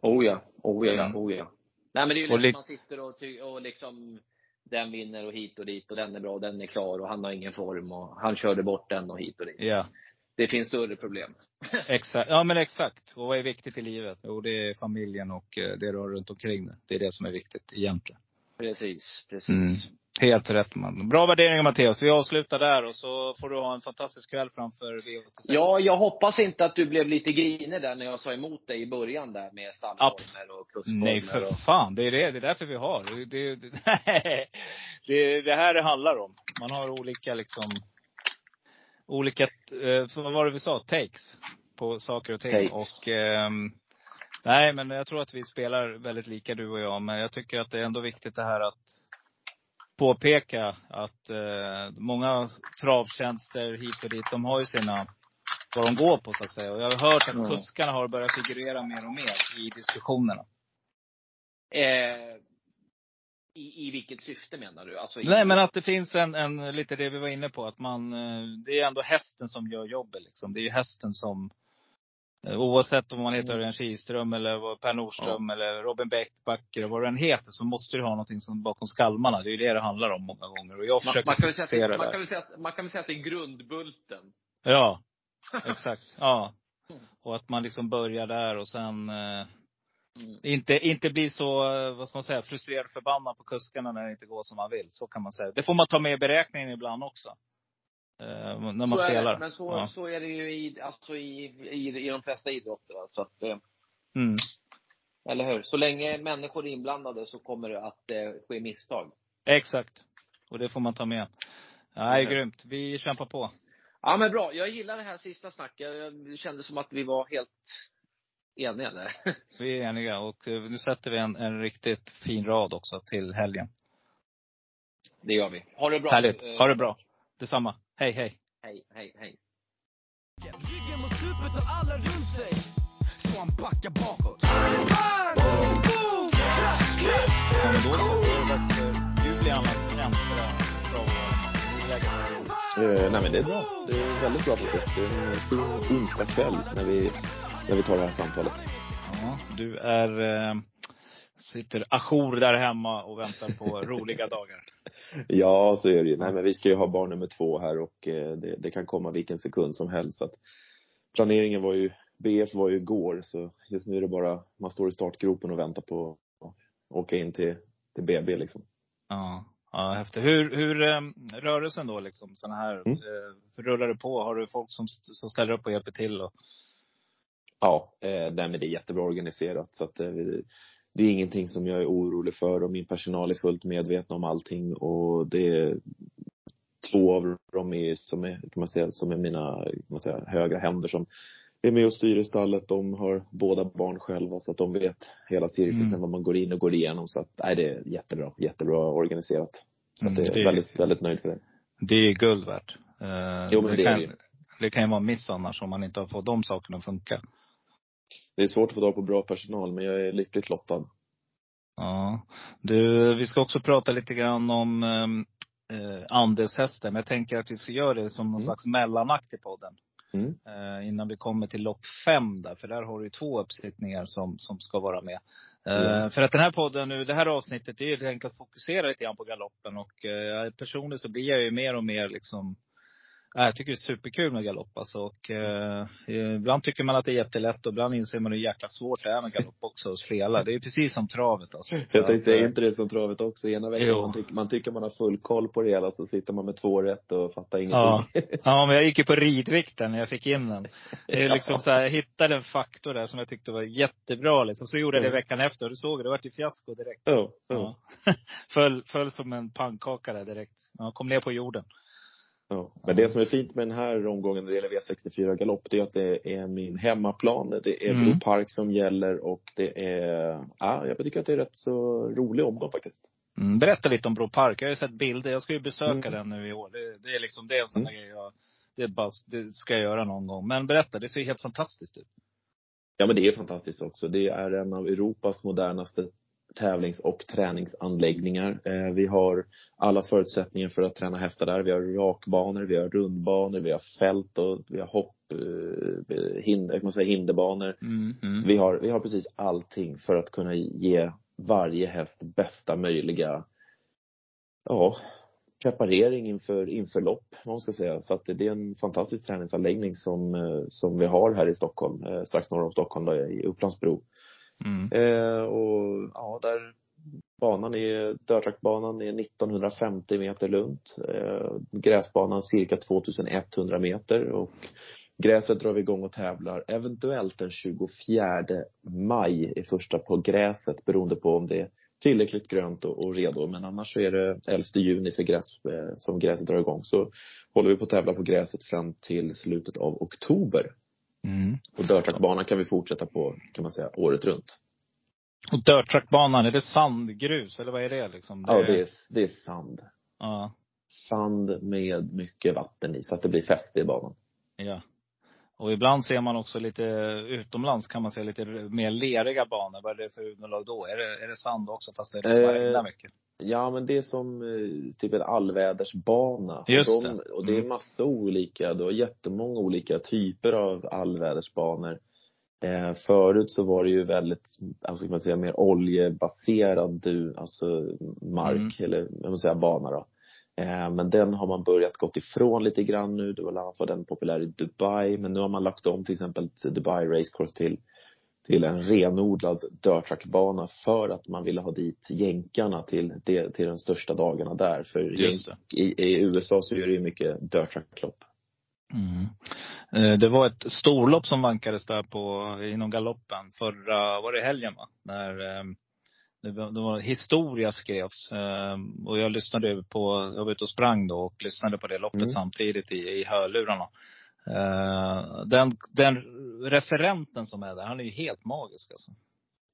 Oh ja, oh ja, Mm. oh ja. Nej men det är ju lätt lit- man sitter och, och liksom den vinner och hit och dit och den är bra och den är klar och han har ingen form och han körde bort den och hit och dit. Ja, Det finns större problem. exakt. Ja men exakt. Och vad är viktigt i livet? Jo det är familjen och eh, det du har runt omkring det. Det är det som är viktigt egentligen. Precis, precis. Mm. Helt rätt man. Bra värderingar Matteus. Vi avslutar där och så får du ha en fantastisk kväll framför V86. Ja, jag hoppas inte att du blev lite grinig där när jag sa emot dig i början där med stallformer och kuskformer. Nej för och... fan. Det är det. Det är därför vi har. Det, det, det, det här det handlar om. Man har olika liksom, olika, eh, vad var det vi sa? Takes på saker och ting. Takes. Och eh, nej men jag tror att vi spelar väldigt lika du och jag. Men jag tycker att det är ändå viktigt det här att påpeka att eh, många travtjänster hit och dit, de har ju sina, vad de går på så att säga. Och jag har hört att Mm. kuskarna har börjat figurera mer och mer i diskussionerna. Eh, i, I vilket syfte menar du? Alltså i, Nej men att det finns en, en, lite det vi var inne på, att man, eh, det är ändå hästen som gör jobbet liksom. Det är ju hästen som, eh, oavsett om man heter Mm. Örjan Kihlström eller Per Nordström eller Robin Bäckbacker och vad den heter, så måste du ha någonting som bakom skalmarna. Det är ju det det handlar om många gånger. Och jag man, försöker man, kan väl säga fokusera att, det- man, kan säga att, man kan väl säga att det är grundbulten. Ja, exakt. Ja. Mm. Och att man liksom börjar där och sen eh, Mm. inte, inte bli så, eh, vad ska man säga, frustrerad förbannad på kuskarna när det inte går som man vill. Så kan man säga. Det får man ta med i beräkningen ibland också. Eh, när man så spelar. det, men så, ja. så är det ju i, alltså i, i, i de flesta idrotter. Så att, eh, Mm. eller hur? Så länge människor är inblandade så kommer det att eh, ske misstag. Exakt. Och det får man ta med. Nej, Mhm. grymt. Vi kämpar på. Ja men bra. Jag gillar det här sista snacket. Det kändes som att vi var helt eniga där. Vi är eniga. Och eh, nu sätter vi en, en riktigt fin rad också till helgen. Det gör vi. Ha det bra. Härligt. Eh, Ha det bra. Detsamma. Hej, hej. Hej, hej, hej. Ryggen mot stupet och alla runt sig Så han backar bakåt! Krasch, krasch, krasch! Då är det dags för Julian att? Eh, nej men det är bra. Det är väldigt bra faktiskt. Det är en fin onsdagskväll när vi, när vi tar det här samtalet. Ja, du är, eh, sitter ajour där hemma och väntar på roliga dagar. Ja, så är det ju. Nej men vi ska ju ha barn nummer två här och eh, det, det kan komma vilken sekund som helst. Så att planeringen var ju, BF var ju igår så just nu är det bara, man står i startgropen och väntar på att åka in till, till BB liksom. Ja, ja häftigt. Hur, hur eh, rörelsen då liksom, sådana här, Mm. eh, rullar det på? Har du folk som, som ställer upp och hjälper till? Och, Ja, eh, men det är jättebra organiserat så att eh, det är ingenting som jag är orolig för och min personal är fullt medvetna om allting och det är två av dem är, som är, kan man säga, som är mina, kan man säga, högra händer som är med och styr i stallet. De har båda barn själva så att de vet hela cirkusen, Mm. vad man går in och går igenom. Så att, nej det är jättebra, jättebra organiserat. Så att Mm, det är det är- väldigt, väldigt nöjd för det. det är guld värt. Eh, Jo, men det är kan, det det kan ju vara miss annars om man inte har fått de sakerna att funka. Det är svårt att få tag på bra personal men jag är lyckligt lottad. Ja. Du, vi ska också prata lite grann om ehm, eh, andelshästen. Men jag tänker att vi ska göra det som någon Mm. slags mellanakt i podden. Mm. Eh, innan vi kommer till lopp fem där. För där har du två uppsittningar som, som ska vara med. Eh. För att den här podden nu, det här avsnittet, det är ju helt enkelt att fokusera lite grann på galoppen. Och eh, personligen så blir jag ju mer och mer liksom jag tycker det är superkul med galopp alltså. Och, eh, ibland tycker man att det är jättelätt och ibland inser man hur jäkla svårt det är med galopp också att spela. Det är precis som travet alltså. Så Jag tänkte, att, är inte det som travet också? Ena veckan man, tycker, man tycker man har full koll på det hela så sitter man med två rätt och fattar ingenting. Ja. Ja, men jag gick ju på ridvikten när jag fick in den. Det är liksom så här, jag hittade en faktor där som jag tyckte var jättebra liksom. Så gjorde jag det Mm. veckan efter och du såg det, det vart ju fiasko direkt. Ja, ja. Ja. föll, föll som en pannkaka där direkt. Ja, kom ner på jorden. Ja. Men det som är fint med den här omgången när det gäller V64 galopp, det är att det är min hemmaplan. Det är Mm. Park som gäller och det är, ja, jag tycker att det är rätt så rolig omgång faktiskt. Mm, berätta lite om Bro Park. Jag har ju sett bilder. Jag ska ju besöka Mm. den nu i år. Det, det är liksom, det är en sån Mm. grej jag, det, bara, det ska jag göra någon gång. Men berätta, det ser helt fantastiskt ut. Ja men det är fantastiskt också. Det är en av Europas modernaste tävlings och träningsanläggningar. Eh, vi har alla förutsättningar för att träna hästar där. Vi har rakbanor, vi har rundbanor, vi har fält och vi har hopp, eh, hinder, kan man säga, hinderbanor. Mm, mm. Vi har, vi har precis allting för att kunna ge varje häst bästa möjliga, ja, preparering inför, inför lopp, vad man ska säga. Så att det är en fantastisk träningsanläggning som, eh, som vi har här i Stockholm, strax norr om Stockholm, då, i Upplandsbro. Mm. Eh, och ja, där banan är, dörrtrackbanan är 1950 meter lugnt. Eh, gräsbanan cirka 2100 meter och gräset drar vi igång och tävlar eventuellt den 24 maj i första på gräset beroende på om det är tillräckligt grönt och, och redo. Men annars så är det 11 juni för gräs, eh, som gräset drar igång. Så håller vi på att tävla på gräset fram till slutet av oktober. Mm. Och dörrtrackbanan kan vi fortsätta på, kan man säga, året runt. Och dirttrackbanan, är det sandgrus eller vad är det liksom? Ja, det är, det är sand. Ja. Sand med mycket vatten i, så att det blir fäste i banan. Ja. Och ibland ser man också lite, utomlands kan man se lite mer leriga banor. Vad är det för underlag då? Är det, är det sand också fast det Eh, regnar mycket? Ja, men det är som eh, typ en allvädersbana. Just och, de, det. och det är Mm. massa olika, du har jättemånga olika typer av allvädersbanor. Eh, förut så var det ju väldigt, alltså kan man säga, mer oljebaserad du, alltså mark, Mm. eller jag måste säga bana då. Eh, men den har man börjat gått ifrån lite grann nu. Det var annat var den populär i Dubai, men nu har man lagt om till exempel Dubai Race Course till till en renodlad dirttrackbana för att man ville ha dit jänkarna till, till de största dagarna där. För i, i USA så är det ju mycket dirttracklopp. Mm. Eh, Det var ett storlopp som vankades där på, inom galoppen förra, var det helgen va? När eh, det var, historia skrevs. Eh, Och jag lyssnade på, jag var ute och sprang då och lyssnade på det loppet Mm. samtidigt i, i hörlurarna. Eh, Den, den referenten som är där, han är ju helt magisk alltså.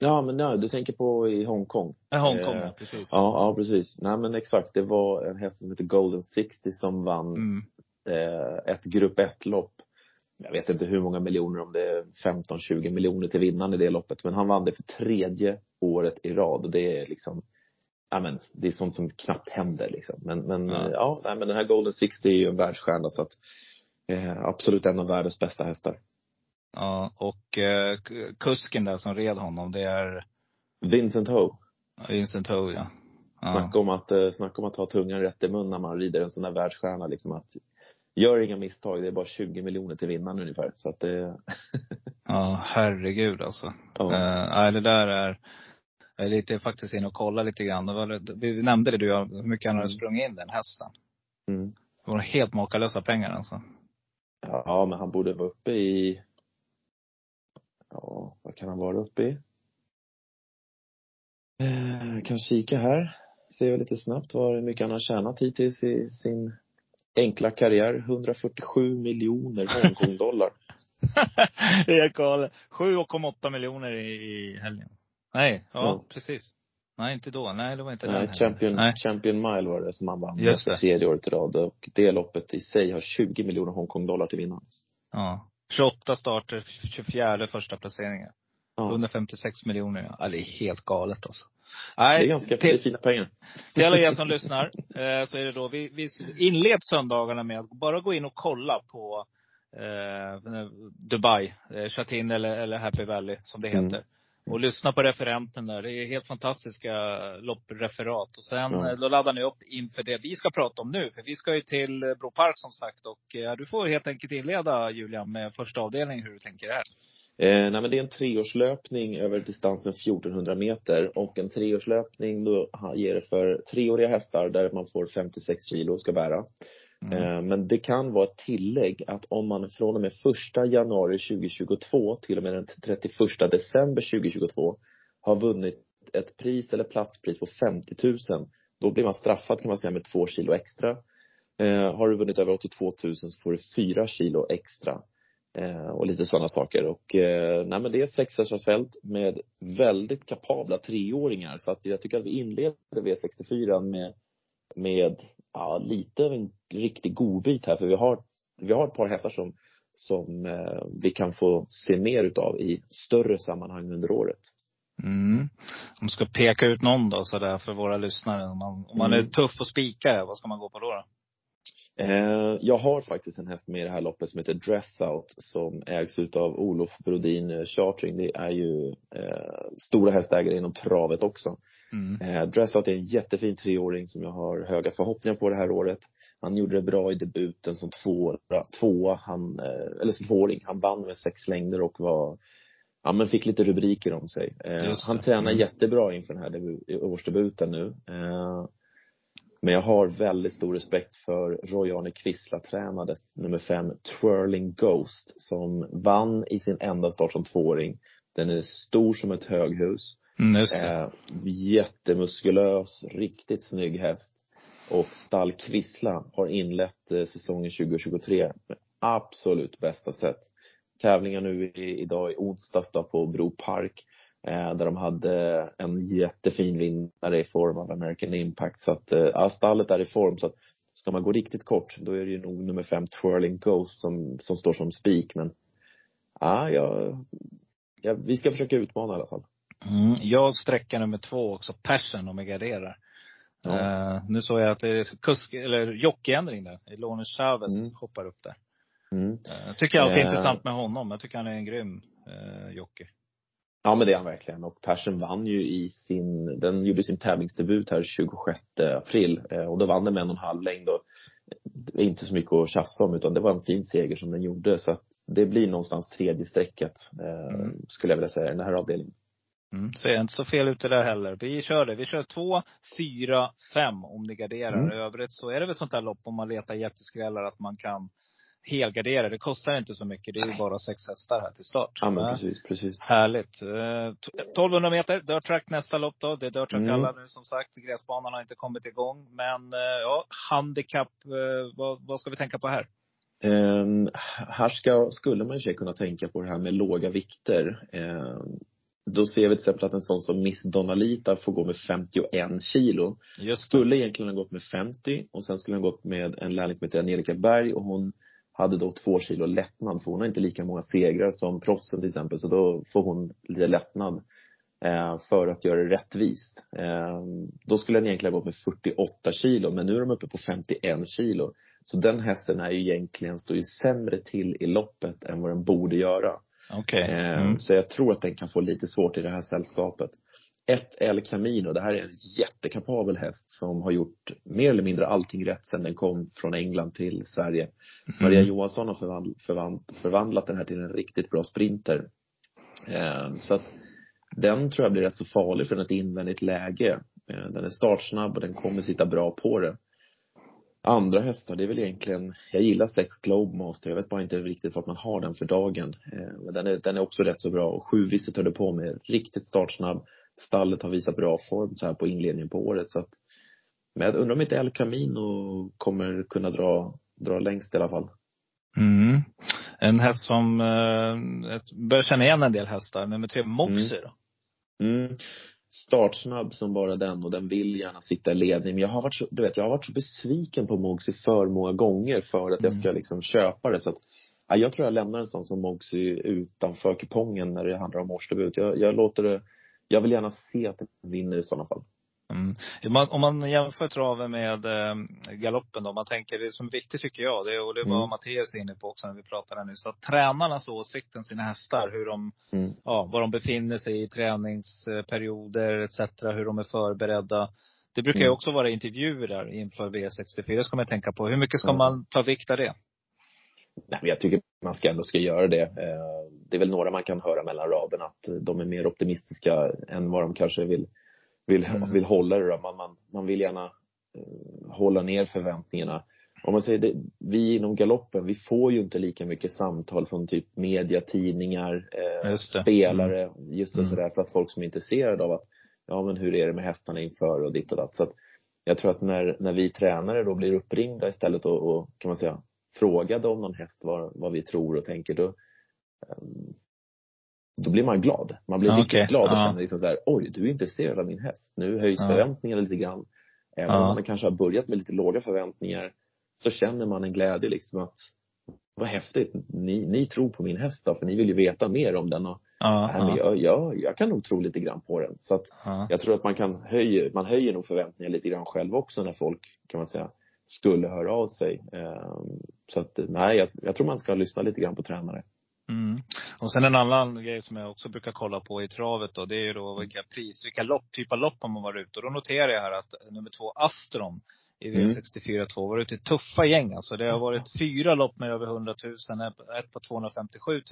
Ja, men nej, du tänker på i Hongkong? Eh, Hongkong, Eh, ja, precis. Ja, ja precis. Nej men exakt, det var en häst som heter Golden 60 som vann Mm. eh, ett grupp 1-lopp. Jag vet inte hur många miljoner, om det är 15-20 miljoner till vinnaren i det loppet. Men han vann det för tredje året i rad och det är liksom Ja men det är sånt som knappt händer liksom. Men, men Ja. ja, nej, men den här Golden 60 är ju en världsstjärna så att eh, absolut en av världens bästa hästar. Ja, och eh, kusken där som red honom, det är Vincent Ho. Vincent Ho ja. ja. Snacka om att, eh, snacka om att ha tungan rätt i mun när man rider en sån där världsstjärna liksom att Gör inga misstag, det är bara 20 miljoner till vinnaren ungefär. Så att det, Ja, herregud alltså. ja. Eh, det där är, jag är lite faktiskt inne och kollar lite grann. Det var, vi nämnde det du, hur mycket han hade Mm. sprungit in den hästen. Mm. Det var helt makalösa pengar alltså. Ja, men han borde vara uppe i Ja, vad kan han vara uppe i? Eh, Jag kan kika här. Ser jag lite snabbt vad hur mycket han har tjänat hittills i sin enkla karriär. 147 miljoner Hongkong-dollar. helt galet. 7,8 miljoner i, i helgen. Nej, ja, Ja. precis. Nej, inte då. Nej, det var inte den Nej, helgen. Champion, Nej. Champion Mile var det som han vann Just det. tredje året i rad. Och det loppet i sig har 20 miljoner Hongkong-dollar till vinnaren. Ja. 28 starter, 24 första placeringar. Ja, 156 miljoner. Ja, det är helt galet alltså. det Nej, är ganska det är till, fina pengar. till alla er som lyssnar, eh, så är det då, vi, vi inleds söndagarna med att bara gå in och kolla på eh, Dubai, eh, Chatin eller, eller Happy Valley som det Mm. Och lyssna på referenten där. Det är helt fantastiska loppreferat. Och sen Ja. eh, då laddar ni upp inför det vi ska prata om nu. För vi ska ju till eh, Bro Park som sagt. Och eh, du får helt enkelt inleda Julian med första avdelningen hur du tänker här. Eh, nej men det är en treårslöpning över distansen 1400 meter och en treårslöpning då ger det för treåriga hästar där man får 56 kilo och ska bära. Mm. Eh, men det kan vara ett tillägg att om man från och med 1 januari 2022 till och med den 31 december 2022 har vunnit ett pris eller platspris på 50 000 då blir man straffad kan man säga med två kilo extra. Eh, har du vunnit över 82 000 så får du fyra kilo extra. Eh, och lite sådana saker. Och eh, nej men det är ett sexhästarsfält med väldigt kapabla treåringar. Så att jag tycker att vi inleder V64 med, med ja, lite av en riktig godbit här. För vi har, vi har ett par hästar som, som eh, vi kan få se mer utav i större sammanhang under året. Mm. Om du ska peka ut någon då sådär för våra lyssnare. Om man, om man är Mm. tuff och spika, vad ska man gå på då? då? Eh, jag har faktiskt en häst med i det här loppet som heter Dressout som ägs utav Olof Brodin eh, Chartering. Det är ju eh, stora hästägare inom travet också. Mm. Eh, Dressout är en jättefin treåring som jag har höga förhoppningar på det här året. Han gjorde det bra i debuten som tvåa, tvåa han, eh, eller som tvååring. Han vann med sex längder och var ja men fick lite rubriker om sig. Eh, han tränar Mm. jättebra inför den här debu- årsdebuten nu. Men jag har väldigt stor respekt för Roy-Arne Kvissla-tränades nummer fem, Twirling Ghost, som vann i sin enda start som tvååring. Den är stor som ett höghus. Mm, just det. Eh, jättemuskulös, riktigt snygg häst. Och stall Kvissla har inlett eh, säsongen 2023 med absolut bästa sätt. Tävlingar nu i, idag i onsdags då på Bro Park. Eh, där de hade en jättefin vinnare i form av American Impact. Så att, eh, ja, stallet är i form. Så att ska man gå riktigt kort, då är det ju nog nummer fem Twirling Ghost som, som står som spik. Men ja, jag, ja, vi ska försöka utmana i alla fall. Mm. Jag sträcker nummer två också, Passion, om jag garderar. Ja. Eh, nu såg jag att det är kusk, eller jockeyändring där. Elone Chavez Mm. hoppar upp där. Mm. Uh, tycker jag alltid är Eh. intressant med honom. Jag tycker han är en grym uh, jockey. Ja men det är han verkligen och Persson vann ju i sin, den gjorde sin tävlingsdebut här 26 april eh, och då vann den med en och en halv längd och det är inte så mycket att tjafsa om utan det var en fin seger som den gjorde så att det blir någonstans tredje strecket eh, Mm. skulle jag vilja säga i den här avdelningen. Mm. Så jag är inte så fel ute där heller. Vi kör det. Vi kör två, fyra, fem om ni garderar. Mm. I övrigt så är det väl sånt där lopp om man letar jätteskrällar att man kan helgardera. Det kostar inte så mycket. Det är ju bara sex hästar här till start. Ja men precis, precis. Härligt. Eh, t- 1200 meter, dirt track nästa lopp då. Det är dirt track Mm. alla nu som sagt. Gräsbanan har inte kommit igång. Men eh, ja, handikapp, eh, vad, vad ska vi tänka på här? Ehm, här ska, skulle man sig kunna tänka på det här med låga vikter. Ehm, då ser vi till exempel att en sån som Miss Donalita får gå med 51 kilo. Just Skulle egentligen ha gått med 50 och sen skulle han gått med en lärling som heter Angelica Berg och hon hade då två kilo lättnad för hon har inte lika många segrar som proffsen till exempel så då får hon lite lättnad eh, för att göra det rättvist. Eh, då skulle den egentligen ha gått med 48 kilo men nu är de uppe på 51 kilo. Så den hästen är ju egentligen, står ju sämre till i loppet än vad den borde göra. Okej. Eh, Mm. Så jag tror att den kan få lite svårt i det här sällskapet. Ett El Camino, det här är en jättekapabel häst som har gjort mer eller mindre allting rätt sedan den kom från England till Sverige. Maria Johansson har förvandl- förvand- förvandlat den här till en riktigt bra sprinter. Eh, så att den tror jag blir rätt så farlig är ett invändigt läge. Eh, den är startsnabb och den kommer sitta bra på det. Andra hästar, det är väl egentligen, jag gillar sex Globe Master, jag vet bara inte riktigt vad man har den för dagen. Eh, Men den är, den är också rätt så bra och sju Visit höll på med, riktigt startsnabb. Stallet har visat bra form så här på inledningen på året så att men jag undrar om inte El Camino kommer kunna dra, dra längst i alla fall. Mm. En häst som, eh, börjar känna igen en del hästar. Nummer tre, Moxie då. Mm. Startsnabb som bara den och den vill gärna sitta i ledning. Men jag har varit så, du vet, jag har varit så besviken på Moxie för många gånger för att jag ska liksom köpa det. Så att, ja, jag tror jag lämnar en sån som Moxie utanför kupongen när det handlar om årsdebut. Jag, jag låter det, jag vill gärna se att den vinner i sådana fall. Mm. Om man, jämför traven med eh, galoppen då, man tänker det som är viktigt tycker jag, det, och det var Mm. Mattias inne på också när vi pratade nu, så att tränarnas åsikt om sina hästar, hur de, Mm. ja, var de befinner sig i träningsperioder etc. Hur de är förberedda. Det brukar ju Mm. också vara intervjuer där inför V64, ska man tänka på. Hur mycket ska Ja. man ta vikt av det? Nej, men jag tycker man ska ändå ska göra det. Eh, Det är väl några man kan höra mellan raderna att de är mer optimistiska än vad de kanske vill, vill, Mm. vill hålla det. Man, man, man vill gärna eh, hålla ner förväntningarna. Om man säger det, vi inom galoppen, vi får ju inte lika mycket samtal från typ media, tidningar, eh, Just spelare, just det Mm. sådär för att folk som är intresserade av att, ja men hur är det med hästarna inför och ditt och datt. Så att jag tror att när, när vi tränare då blir uppringda istället och, och kan man säga, frågade om någon häst vad, vad vi tror och tänker, då, ehm, då blir man glad. Man blir Ja, riktigt glad och Ja. känner liksom så här, oj, du är intresserad av min häst. Nu höjs Ja. förväntningarna lite grann. Även Ja. om man kanske har börjat med lite låga förväntningar, så känner man en glädje liksom att, vad häftigt, ni, ni tror på min häst då, för ni vill ju veta mer om den och, Ja, nej, men ja, jag, jag, jag kan nog tro lite grann på den. Så att ja. jag tror att man kan höja, man höjer nog förväntningar lite grann själv också när folk, kan man säga, skulle höra av sig. Ehm, Så att, nej, jag, jag tror man ska lyssna lite grann på tränare. Mm. Och sen en annan grej som jag också brukar kolla på i travet då, det är ju då vilka pris, vilka lopp, typ av lopp man varit ute. Och då noterar jag här att nummer två, Astron, i Mm. V64 2, var ute i tuffa gäng alltså. Det har varit fyra lopp med över 100 000, ett på 257 000.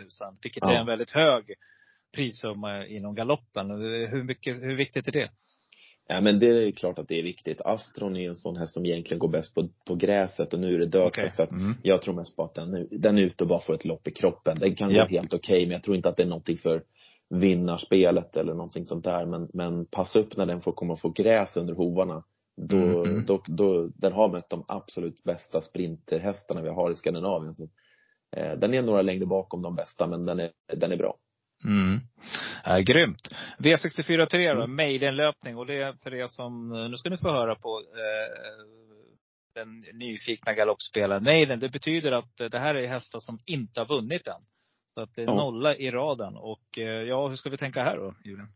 Vilket är Ja. en väldigt hög prissumma inom galoppen. Hur mycket, hur viktigt är det? Ja men det är klart att det är viktigt. Astron är ju en sån häst som egentligen går bäst på, på gräset och nu är det dödsax. Okej. Så att Mm. jag tror mest på att den, den är ute och bara får ett lopp i kroppen. Den kan Ja. gå helt okej men jag tror inte att det är någonting för vinnarspelet eller någonting sånt där. Men, men passa upp när den får komma och få gräs under hovarna. Då, Mm, mm. då, då, den har mött de absolut bästa sprinterhästarna vi har i Skandinavien. Så, eh, den är några längder bakom de bästa men den är, den är bra. Mm. Ja, grymt. V64 3 då, Mm. Maidenlöpning. Och det är för er som, nu ska ni få höra på eh, den nyfikna galoppspelaren. Maiden, det betyder att eh, det här är hästar som inte har vunnit än. Så att det är Ja. nolla i raden. Och eh, ja, hur ska vi tänka här då, Julian?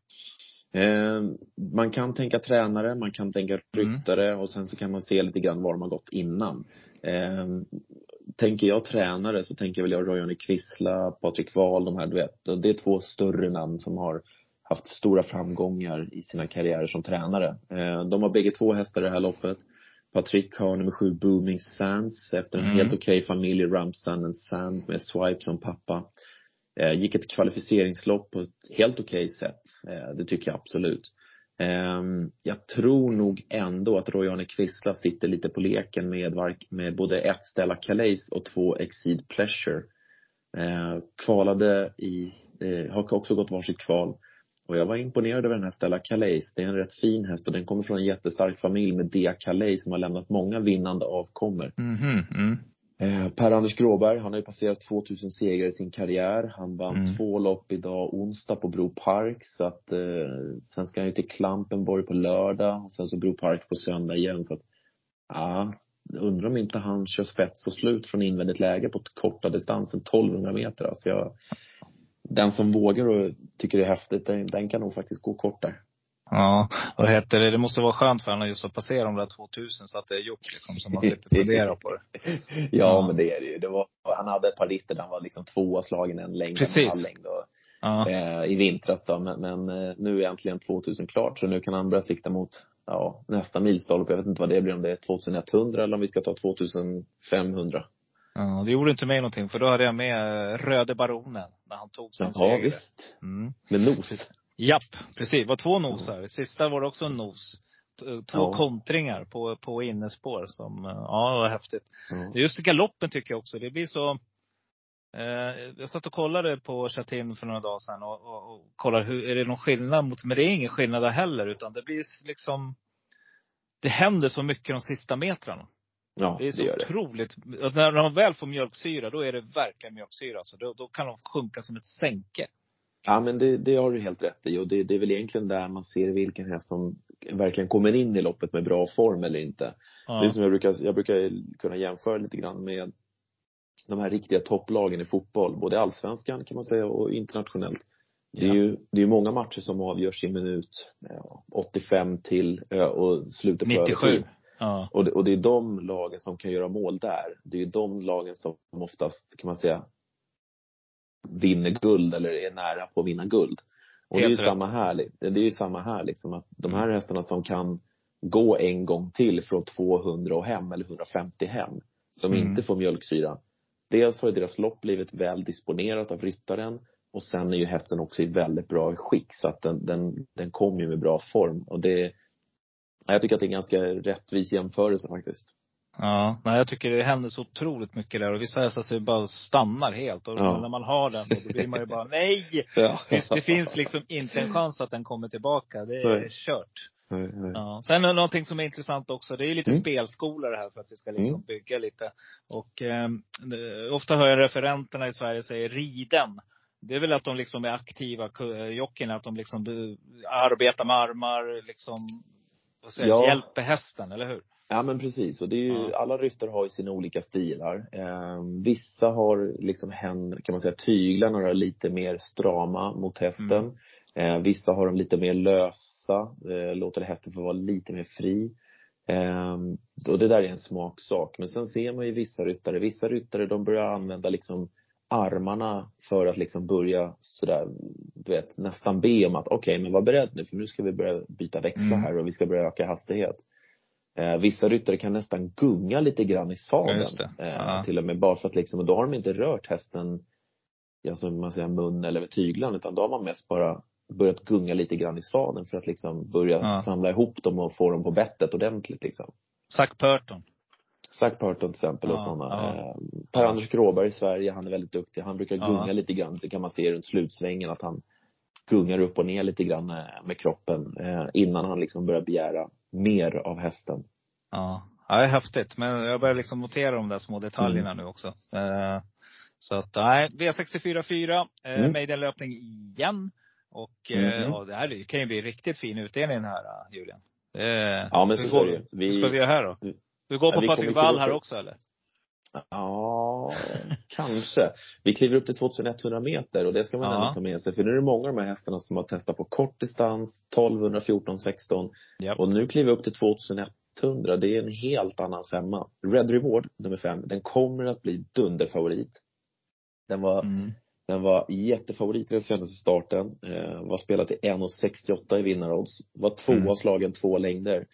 Eh, man kan tänka tränare, man kan tänka Mm. ryttare och sen så kan man se lite grann var de har gått innan. Eh, tänker jag tränare så tänker jag väl jag Roy-Arne Kvissla, Patrik Wahl, de här du vet. Det är två större namn som har haft stora framgångar i sina karriärer som tränare. Eh, de har bägge två hästar i det här loppet. Patrik har nummer sju Booming Sands efter en Mm. helt okej familj, Ramsan and Sand med Swipe som pappa. Eh, gick ett kvalificeringslopp på ett helt okej sätt. Eh, det tycker jag absolut. Ehm, jag tror nog ändå att Roy-Arne Kvissla sitter lite på leken med, med både ett Stella Calais och två Exceed Pleasure. Ehm, kvalade i, eh, har också gått varsitt kval. Och jag var imponerad över den här Stella Calais. Det är en rätt fin häst och den kommer från en jättestark familj med Dea Calais som har lämnat många vinnande avkommor. Mhm, mm. Eh, Per-Anders Gråberg, han har ju passerat 2000 segrar i sin karriär. Han vann Mm. två lopp idag onsdag på Bro Park. Så att, eh, sen ska han ju till Klampenborg på lördag. Och sen så Bro Park på söndag igen. Så att, ja, undrar om inte han kör spets och slut från invändigt läge på korta distansen, 1200 meter. Alltså jag, den som vågar och tycker det är häftigt, den, den kan nog faktiskt gå kort där. Ja, vad heter det? Det måste vara skönt för honom just att passera de där 2000 så att det är gjort liksom. Så man slipper fundera på det. Ja, Ja. men det är det ju. Det var, han hade ett par ritter där han var liksom tvåa slagen en längd, Precis. en halv längd. Och, Ja. eh, i vintras då. Men, men eh, nu är äntligen 2000 klart så nu kan han börja sikta mot ja, nästa milstolpe. Jag vet inte vad det blir, om det är 2100 eller om vi ska ta 2500. ja. Det gjorde inte mig någonting för då hade jag med eh, Röde Baronen när han tog sin Ja, seger. visst. Mm. Med nos. Japp, precis. Det var två nosar. Sista var det också en nos. Två Ja. kontringar på, på innespår som, eh, ja, det var häftigt. Ja. Just galoppen tycker jag också, det blir så eh, Jag satt och kollade på Chatin för några dagar sedan och, och, och kollade, hur, är det någon skillnad mot, men det är ingen skillnad där heller utan det blir liksom Det händer så mycket de sista metrarna. Ja, Det är det, så gör det. otroligt. När de väl får mjölksyra, då är det verkligen mjölksyra. Så då, då kan de sjunka som ett sänke. Ja, men det, det har du helt rätt i. Och det, det är väl egentligen där man ser vilken häst som verkligen kommer in i loppet med bra form eller inte. Det är Ja. som jag brukar, jag brukar kunna jämföra lite grann med de här riktiga topplagen i fotboll, både allsvenskan kan man säga och internationellt. Det är Ja. ju det är många matcher som avgörs i minut ja, 85 till ja, och slutet på 97. övertid. Ja. Och det, och det är de lagen som kan göra mål där. Det är de lagen som oftast, kan man säga, vinner guld eller är nära på att vinna guld. Och det är ju rätt. samma här, det är ju samma här liksom att de här hästarna som kan gå en gång till från 200 och hem eller 150 hem, som Mm. inte får mjölksyra. Dels har ju deras lopp blivit väl disponerat av ryttaren och sen är ju hästen också i väldigt bra skick så att den, den, den kommer ju med bra form och det, ja, jag tycker att det är en ganska rättvis jämförelse faktiskt. Ja, nej jag tycker det händer så otroligt mycket där. Och vissa hästar så bara stannar helt. Och Ja. när man har den, då blir man ju bara, nej! Ja. Det, det finns liksom inte en chans att den kommer tillbaka. Det är Nej. kört. Nej, nej. Ja. Sen någonting som är intressant också, det är lite Mm. spelskola det här för att vi ska liksom Mm. bygga lite. Och eh, ofta hör jag referenterna i Sverige säga riden. Det är väl att de liksom är aktiva, ku- jockeyn, att de liksom arbetar med armar, liksom, vad säger, Ja. hjälper hästen, eller hur? Ja men precis, och det är ju, Ja. alla ryttare har ju sina olika stilar. Eh, vissa har liksom händer, kan man säga, tyglarna är lite mer strama mot hästen. Eh, vissa har dem lite mer lösa, eh, låter hästen få vara lite mer fri. Eh, och det där är en smaksak. Men sen ser man ju vissa ryttare, vissa ryttare de börjar använda liksom armarna för att liksom börja sådär, du vet, nästan be om att okej, men var beredd nu för nu ska vi börja byta växlar Mm. här och vi ska börja öka hastighet. Eh, vissa ryttare kan nästan gunga lite grann i Ja, sadeln. Eh, Ja. Till och med bara för att liksom, och då har de inte rört hästen alltså man säger mun eller med tyglarna utan då har man mest bara börjat gunga lite grann i sadeln för att liksom börja Ja. samla ihop dem och få dem på bettet ordentligt liksom. Zac Purton. Zac Purton till exempel och Ja, sådana. ja. Eh, Per-Anders Gråberg i Sverige, han är väldigt duktig. Han brukar Ja. gunga lite grann. Det kan man se runt slutsvängen att han gungar upp och ner lite grann med kroppen eh, innan han liksom börjar begära mer av hästen. Ja. ja, det är häftigt. Men jag börjar liksom notera de där små detaljerna Mm. nu också. Eh, så att, nej. V64 4. Eh, Mm. Maidenlöpning igen. Och eh, Mhm. ja, det här kan ju bli riktigt fin utdelning den här Julian. Eh, Ja, men så går- det ju. Vi- Hur ska vi göra här då? vi- Du går på Patrik Wall här också eller? Ja, kanske. Vi kliver upp till 2100 meter och det ska man Ja. ändå ta med sig. För nu är det många av de här hästarna som har testat på kort distans, 1200, 14, 16. Japp. Och nu kliver vi upp till 2100. Det är en helt annan femma. Red Reward, nummer fem, den kommer att bli dunderfavorit. Den var, Mm. den var jättefavorit i den senaste starten. Eh, var spelad till 1,68 i vinnarodds. Var tvåa Mm. slagen två längder.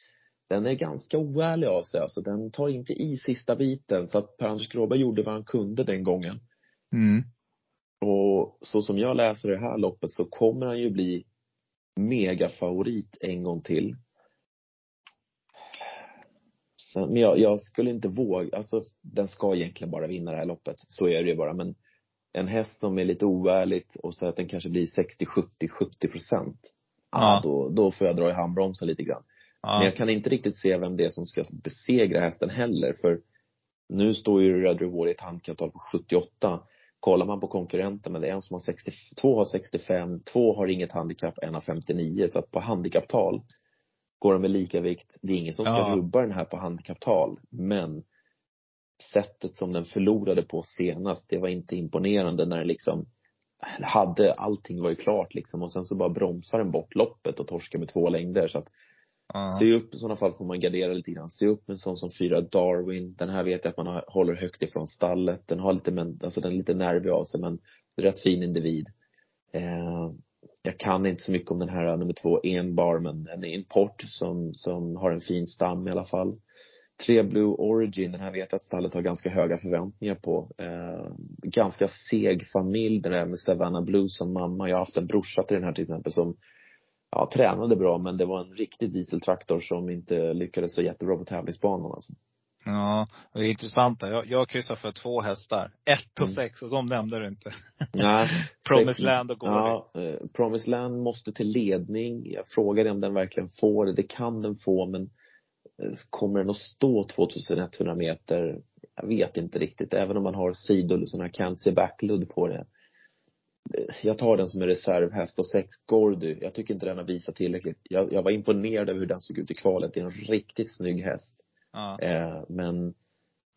Den är ganska oärlig av sig alltså. Den tar inte i sista biten. Så att Per-Anders Gråberg gjorde vad han kunde den gången. Mm. Och så som jag läser det här loppet så kommer han ju bli megafavorit en gång till. Sen, men jag, jag skulle inte våga, alltså den ska egentligen bara vinna det här loppet. Så är det ju bara. Men en häst som är lite oärligt och så att den kanske blir 60, 70, 70 procent. Ja. då, då får jag dra i handbromsen lite grann. Men Ja. jag kan inte riktigt se vem det är som ska besegra hästen heller. För nu står ju Red Reward i ett handikapptal på 78. Kollar man på konkurrenterna, det är en som har 60, två har 65, två har inget handikapp, en har 59. Så att på handikapptal går de med lika vikt. Det är ingen som ska Ja. rubba den här på handikapptal. Men sättet som den förlorade på senast, det var inte imponerande när den liksom hade, allting var ju klart liksom och sen så bara bromsar den bort loppet och torskar med två längder så att Se upp, i sådana fall får man gardera lite grann. Se upp med en sån som fyra Darwin. Den här vet jag att man har, håller högt ifrån stallet. Den har lite, men, alltså den är lite nervig av sig men rätt fin individ. Eh, jag kan inte så mycket om den här eh, nummer två, Enbar, men en import som, som har en fin stam i alla fall. Tre Blue Origin, den här vet jag att stallet har ganska höga förväntningar på. Eh, ganska seg familj, den där med Savannah Blue som mamma. Jag har haft en brorsa till den här till exempel som ja, tränade bra men det var en riktig dieseltraktor som inte lyckades så jättebra på tävlingsbanan alltså. Ja, det är intressant. Jag, jag kryssar för två hästar. Ett och Mm. sex, och de nämnde du inte. Nej. Promised sex- Land och Gory. Ja, eh, Promised Land måste till ledning. Jag frågade om den verkligen får det. Det kan den få men eh, kommer den att stå 2100 meter? Jag vet inte riktigt. Även om man har sidor, sådana här can't see backludd på det. Jag tar den som en reservhäst och sex Gordy. Jag tycker inte den har visat tillräckligt. Jag, jag var imponerad över hur den såg ut i kvalet. Det är en riktigt snygg häst. Ja. Eh, men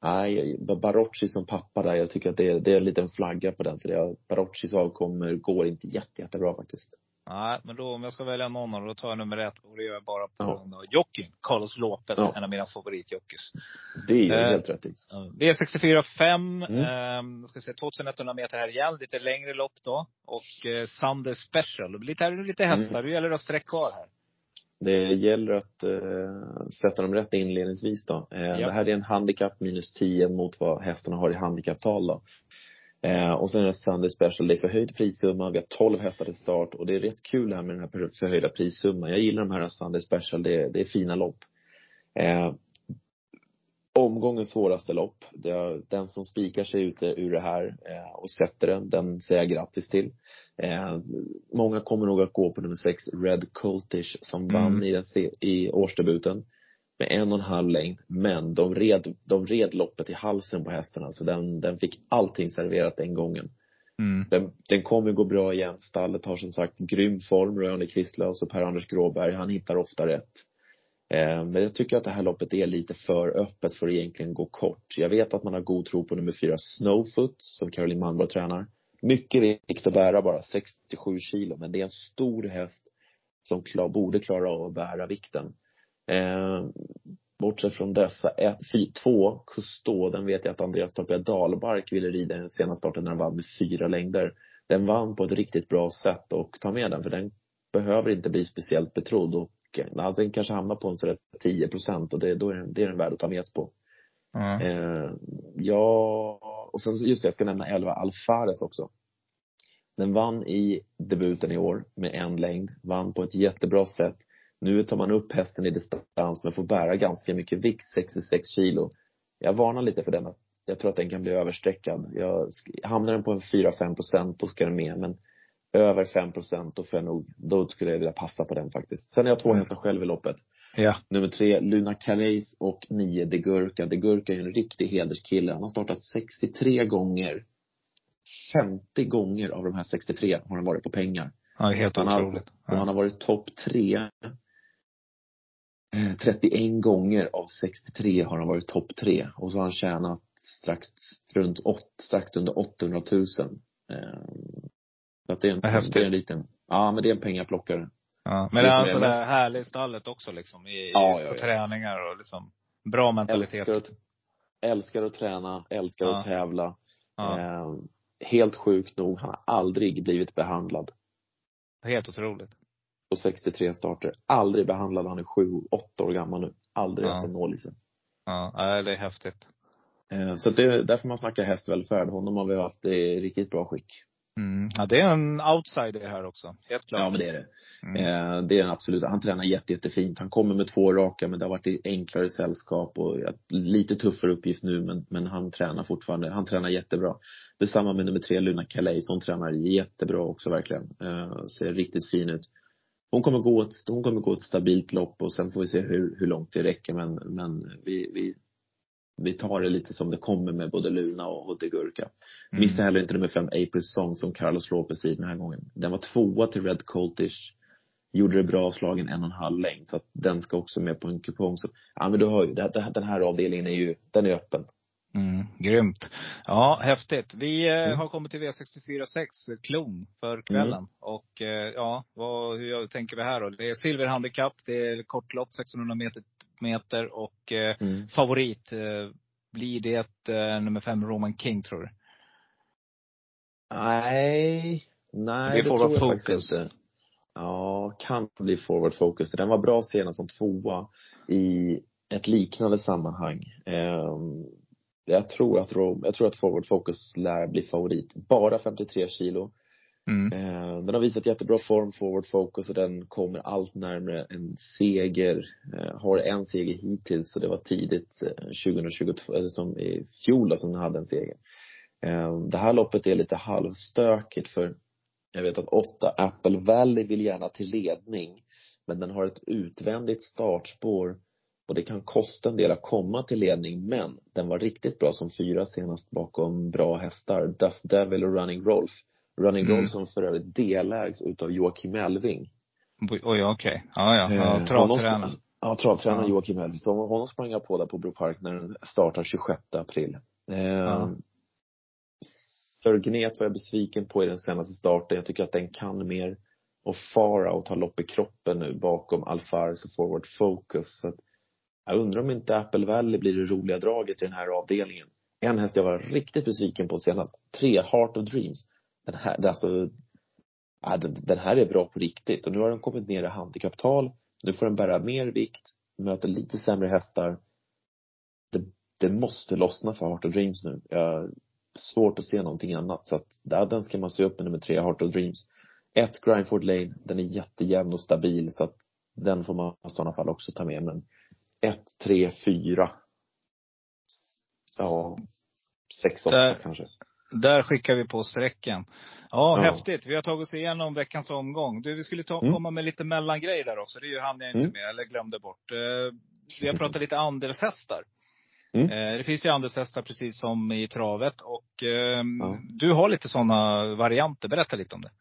nej, Barocci som pappa där, jag tycker att det är, det är en liten flagga på den. För det, Baroccis avkommor går inte jätte, jättebra faktiskt. Nej, men då om jag ska välja någon av dem, då tar jag nummer ett. Och det gör jag bara på Ja. grund av jockeyn. Carlos Lopez, Ja. en av mina favoritjockeys. Det är ju Eh, helt rätt i. Ja, V64 5, Mm. eh, ska se, 2100 meter här igen. Lite längre lopp då. Och eh, Sunday Special. Lite, här är lite hästar. Mm. Det gäller att sträcka kvar här. Det gäller att eh, sätta dem rätt inledningsvis då. Eh, Ja. Det här är en handikapp minus 10 mot vad hästarna har i handikapptal då. Eh, och sen är det Sunday Special, det är förhöjd prissumma, vi har 12 hästar till start och det är rätt kul det här med den här förhöjda prissumman. Jag gillar de här Sunday Special, det, är- det är fina lopp. Eh, omgångens svåraste lopp. Det den som spikar sig ute ur det här eh, och sätter den, den säger jag grattis till. Eh, många kommer nog att gå på nummer sex, Red Cultish, som Mm. vann i, den, i årsdebuten med en och en halv längd. Men de red, de red loppet i halsen på hästarna, så den, den fick allting serverat den gången. Mm. Den, den kommer gå bra igen. Stallet har som sagt grym form. Röne Kvistlös och Per-Anders Gråberg, han hittar ofta rätt. Eh, men jag tycker att det här loppet är lite för öppet för att egentligen gå kort. Jag vet att man har god tro på nummer fyra Snowfoot, som Caroline Malmborg tränar. Mycket vikt att bära bara, 67 kilo, men det är en stor häst som klar, borde klara av att bära vikten. Eh, bortsett från dessa, ett, fy, två, Cousteau, den vet jag att Andreas Torpia Dahlbark ville rida i den senaste starten när den vann med fyra längder. Den vann på ett riktigt bra sätt och ta med den för den behöver inte bli speciellt betrodd och ja, den kanske hamnar på en sådär 10 procent och det, då är den, det är den värd att ta med sig på. Ja. Eh, ja, och sen just det, jag ska nämna 11 Alfares också. Den vann i debuten i år med en längd, vann på ett jättebra sätt. Nu tar man upp hästen i distans men får bära ganska mycket vikt, 66 kilo. Jag varnar lite för den. Jag tror att den kan bli överstreckad. Jag, hamnar den på en 4-5 procent, då ska den med. Men över 5 procent, då får jag nog, då skulle jag vilja passa på den faktiskt. Sen har jag två hästar själv i loppet. Ja. Nummer tre, Luna Calais och nio, De Gurka. De Gurka är en riktig hederskille. Han har startat 63 gånger. 50 gånger av de här 63 har han varit på pengar. Ja, helt Han har, otroligt. och han har varit topp tre. Eh, 31 gånger av 63 har han varit topp tre. Och så har han tjänat strax runt åt, strax under 800 000. Eh, Så att det är en, det är en liten, ja men det är en pengaplockare. Ja. Men Det är som alltså är det mest- härlig i stallet också liksom. I, Ja, på ja. träningar och liksom. Bra mentalitet. Älskar att, älskar att träna, älskar Ja. att tävla. Eh, helt sjukt nog, han har aldrig blivit behandlad Helt otroligt. På 63 starter. Aldrig behandlad, han är sju, åtta år gammal nu. Aldrig Ja. haft en nål i sig. Ja, det är häftigt. Eh, Så det är därför man snackar hästvälfärd. Honom har vi haft i riktigt bra skick. Mm. Ja, det är en outsider här också. Helt klart. Ja men det är det. Mm. Eh, Det är en absolut, han tränar jätte, jättefint. Han kommer med två raka men det har varit i enklare sällskap och lite tuffare uppgift nu men, men han tränar fortfarande, han tränar jättebra. Detsamma med nummer tre Luna Calais, hon tränar jättebra också verkligen. Eh, Ser riktigt fin ut. Hon kommer gå ett, hon kommer gå ett stabilt lopp och sen får vi se hur, hur långt det räcker men, men vi, vi, vi tar det lite som det kommer med både Luna och, och De Gurka. Mm. Missa heller inte nummer fem, April Song, som Carlos Lopez i den här gången. Den var tvåa till Red Coltish. Gjorde det bra, slagen en och en halv längd. Så att den ska också med på en kupong. Så, ja men du hör ju, den här avdelningen är ju, den är öppen. Mm, grymt. Ja, häftigt. Vi eh, Mm. har kommit till V64 6, klon, för kvällen. Och eh, ja, vad, hur tänker vi här då? Det är silverhandikapp, det är kortlopp, 1600 meter, meter och eh, Mm. favorit. Eh, blir det eh, nummer fem, Roman King tror du? Nej, nej Det är det, tror jag focus. faktiskt inte. Ja, kan bli forward focus. Den var bra senast som tvåa i ett liknande sammanhang. Ehm, jag tror att, Ro- jag tror att forward focus lär bli favorit. Bara 53 kilo. Mm. Eh, Den har visat jättebra form, forward focus, och den kommer allt närmare en seger. Eh, Har en seger hittills, så det var tidigt eh, 2022, eller som i fjol då, som den hade en seger. Eh, Det här loppet är lite halvstökigt för jag vet att åtta Apple Valley vill gärna till ledning, men den har ett utvändigt startspår och det kan kosta en del att komma till ledning, men den var riktigt bra som fyra senast bakom bra hästar. Dust Devil och Running Rolf. Running Mm. Rolf som för övrigt delägs utav Joakim Elving. Oj, okej. Ja, ja. ja Eh, Travtränaren. Ja, travtränaren Ja. Joakim Elving. Så honom sprang jag på där på Bro Park när den startar 26 april. Eh, Ja. Sir Gnet var jag besviken på i den senaste starten. Jag tycker att den kan mer. Och Far Out har lopp i kroppen nu bakom Alfares och Forward Focus. Så att jag undrar om inte Apple Valley blir det roliga draget i den här avdelningen. En häst jag var riktigt besviken på senast. Tre, Heart of Dreams. Den här, det alltså, ja, den, den här är bra på riktigt. Och nu har den kommit ner i handikapptal. Nu får den bära mer vikt, möter lite sämre hästar. Det, det måste lossna för Heart of Dreams nu. Jag, svårt att se någonting annat. Så att där, den ska man se upp med nummer tre, Heart of Dreams. Ett, Grindford Lane. Den är jättejämn och stabil så att den får man i sådana fall också ta med. Men ett, tre, fyra. Ja, sex, åtta Där- kanske. Där skickar vi på strecken. Ja, Ja. häftigt. Vi har tagit oss igenom veckans omgång. Du, vi skulle ta, Mm. komma med lite mellangrej där också. Det hann jag inte Mm. med, eller glömde bort. Eh, vi har pratat lite andelshästar. Mm. Eh, det finns ju andelshästar precis som i travet. Och ehm, Ja. du har lite sådana varianter. Berätta lite om det.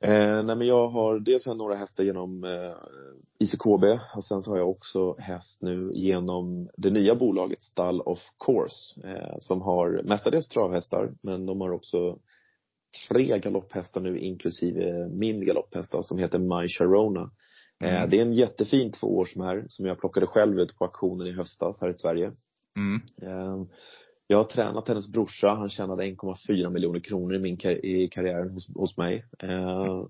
Eh, nej men jag har, dels har jag några hästar genom eh, ICKB och sen så har jag också häst nu genom det nya bolaget Stall of Course eh, som har mestadels travhästar men de har också tre galopphästar nu inklusive min galopphäst som heter My Sharona. Eh, Mm. det är en jättefin tvåårsmär som jag plockade själv ut på auktionen i höstas här i Sverige. Mm. Eh, Jag har tränat hennes brorsa. Han tjänade 1,4 miljoner kronor i min kar- i karriären hos, hos mig. Eh,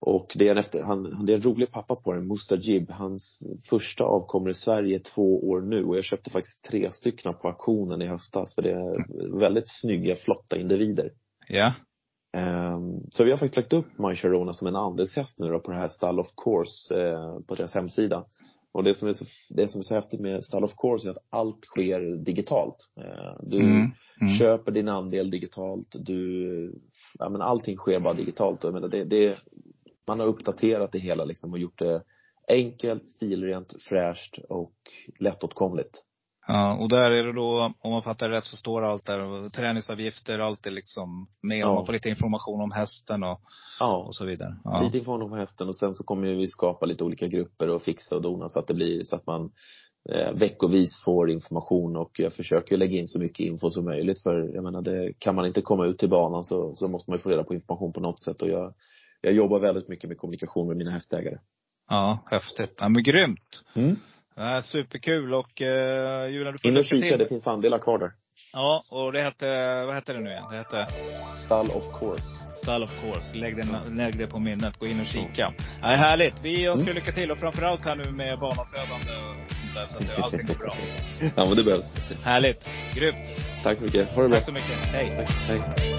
och det är en efter, han, han, det är en rolig pappa på den, Mustajib. Hans första avkommer i Sverige två år nu och jag köpte faktiskt tre stycken på auktionen i höstas för det är väldigt snygga, flotta individer. Ja. Ehm, Så vi har faktiskt lagt upp My Sharona som en andelshäst nu då på det här Stall of Course eh, på deras hemsida. Och det som är så, det som är så häftigt med Stall of Course är att allt sker digitalt. Eh, Du Mm. Mm. köper din andel digitalt, du, ja men allting sker bara digitalt. Jag menar, det, det, man har uppdaterat det hela liksom och gjort det enkelt, stilrent, fräscht och lättåtkomligt. Ja, och där är det då, om man fattar rätt, så står allt där. Träningsavgifter, allt är liksom med. Ja. man får lite information om hästen och, Ja, och så vidare. Ja. lite information om hästen och sen så kommer vi skapa lite olika grupper och fixa och dona så att det blir så att man eh, veckovis får information och jag försöker lägga in så mycket info som möjligt för jag menar det, kan man inte komma ut till banan så, så måste man ju få reda på information på något sätt och jag, jag jobbar väldigt mycket med kommunikation med mina hästägare. ja, häftigt. Ja, men grymt. Mm. Ja, superkul och uh, Julia, du får In och kika, det finns andelar kvar där. Ja, och det hette, vad hette det nu igen? Det hette Stall of course. Stall of course. Lägg det, lägg det på minnet. Gå in och kika. Ja, härligt. Vi önskar lycka till och framförallt här nu med banafödande och sånt där. Så att allting går bra. ja men det behövs. Härligt. Grymt. Tack så mycket. Ha det bra. Tack så mycket. Hej. Tack. Hej.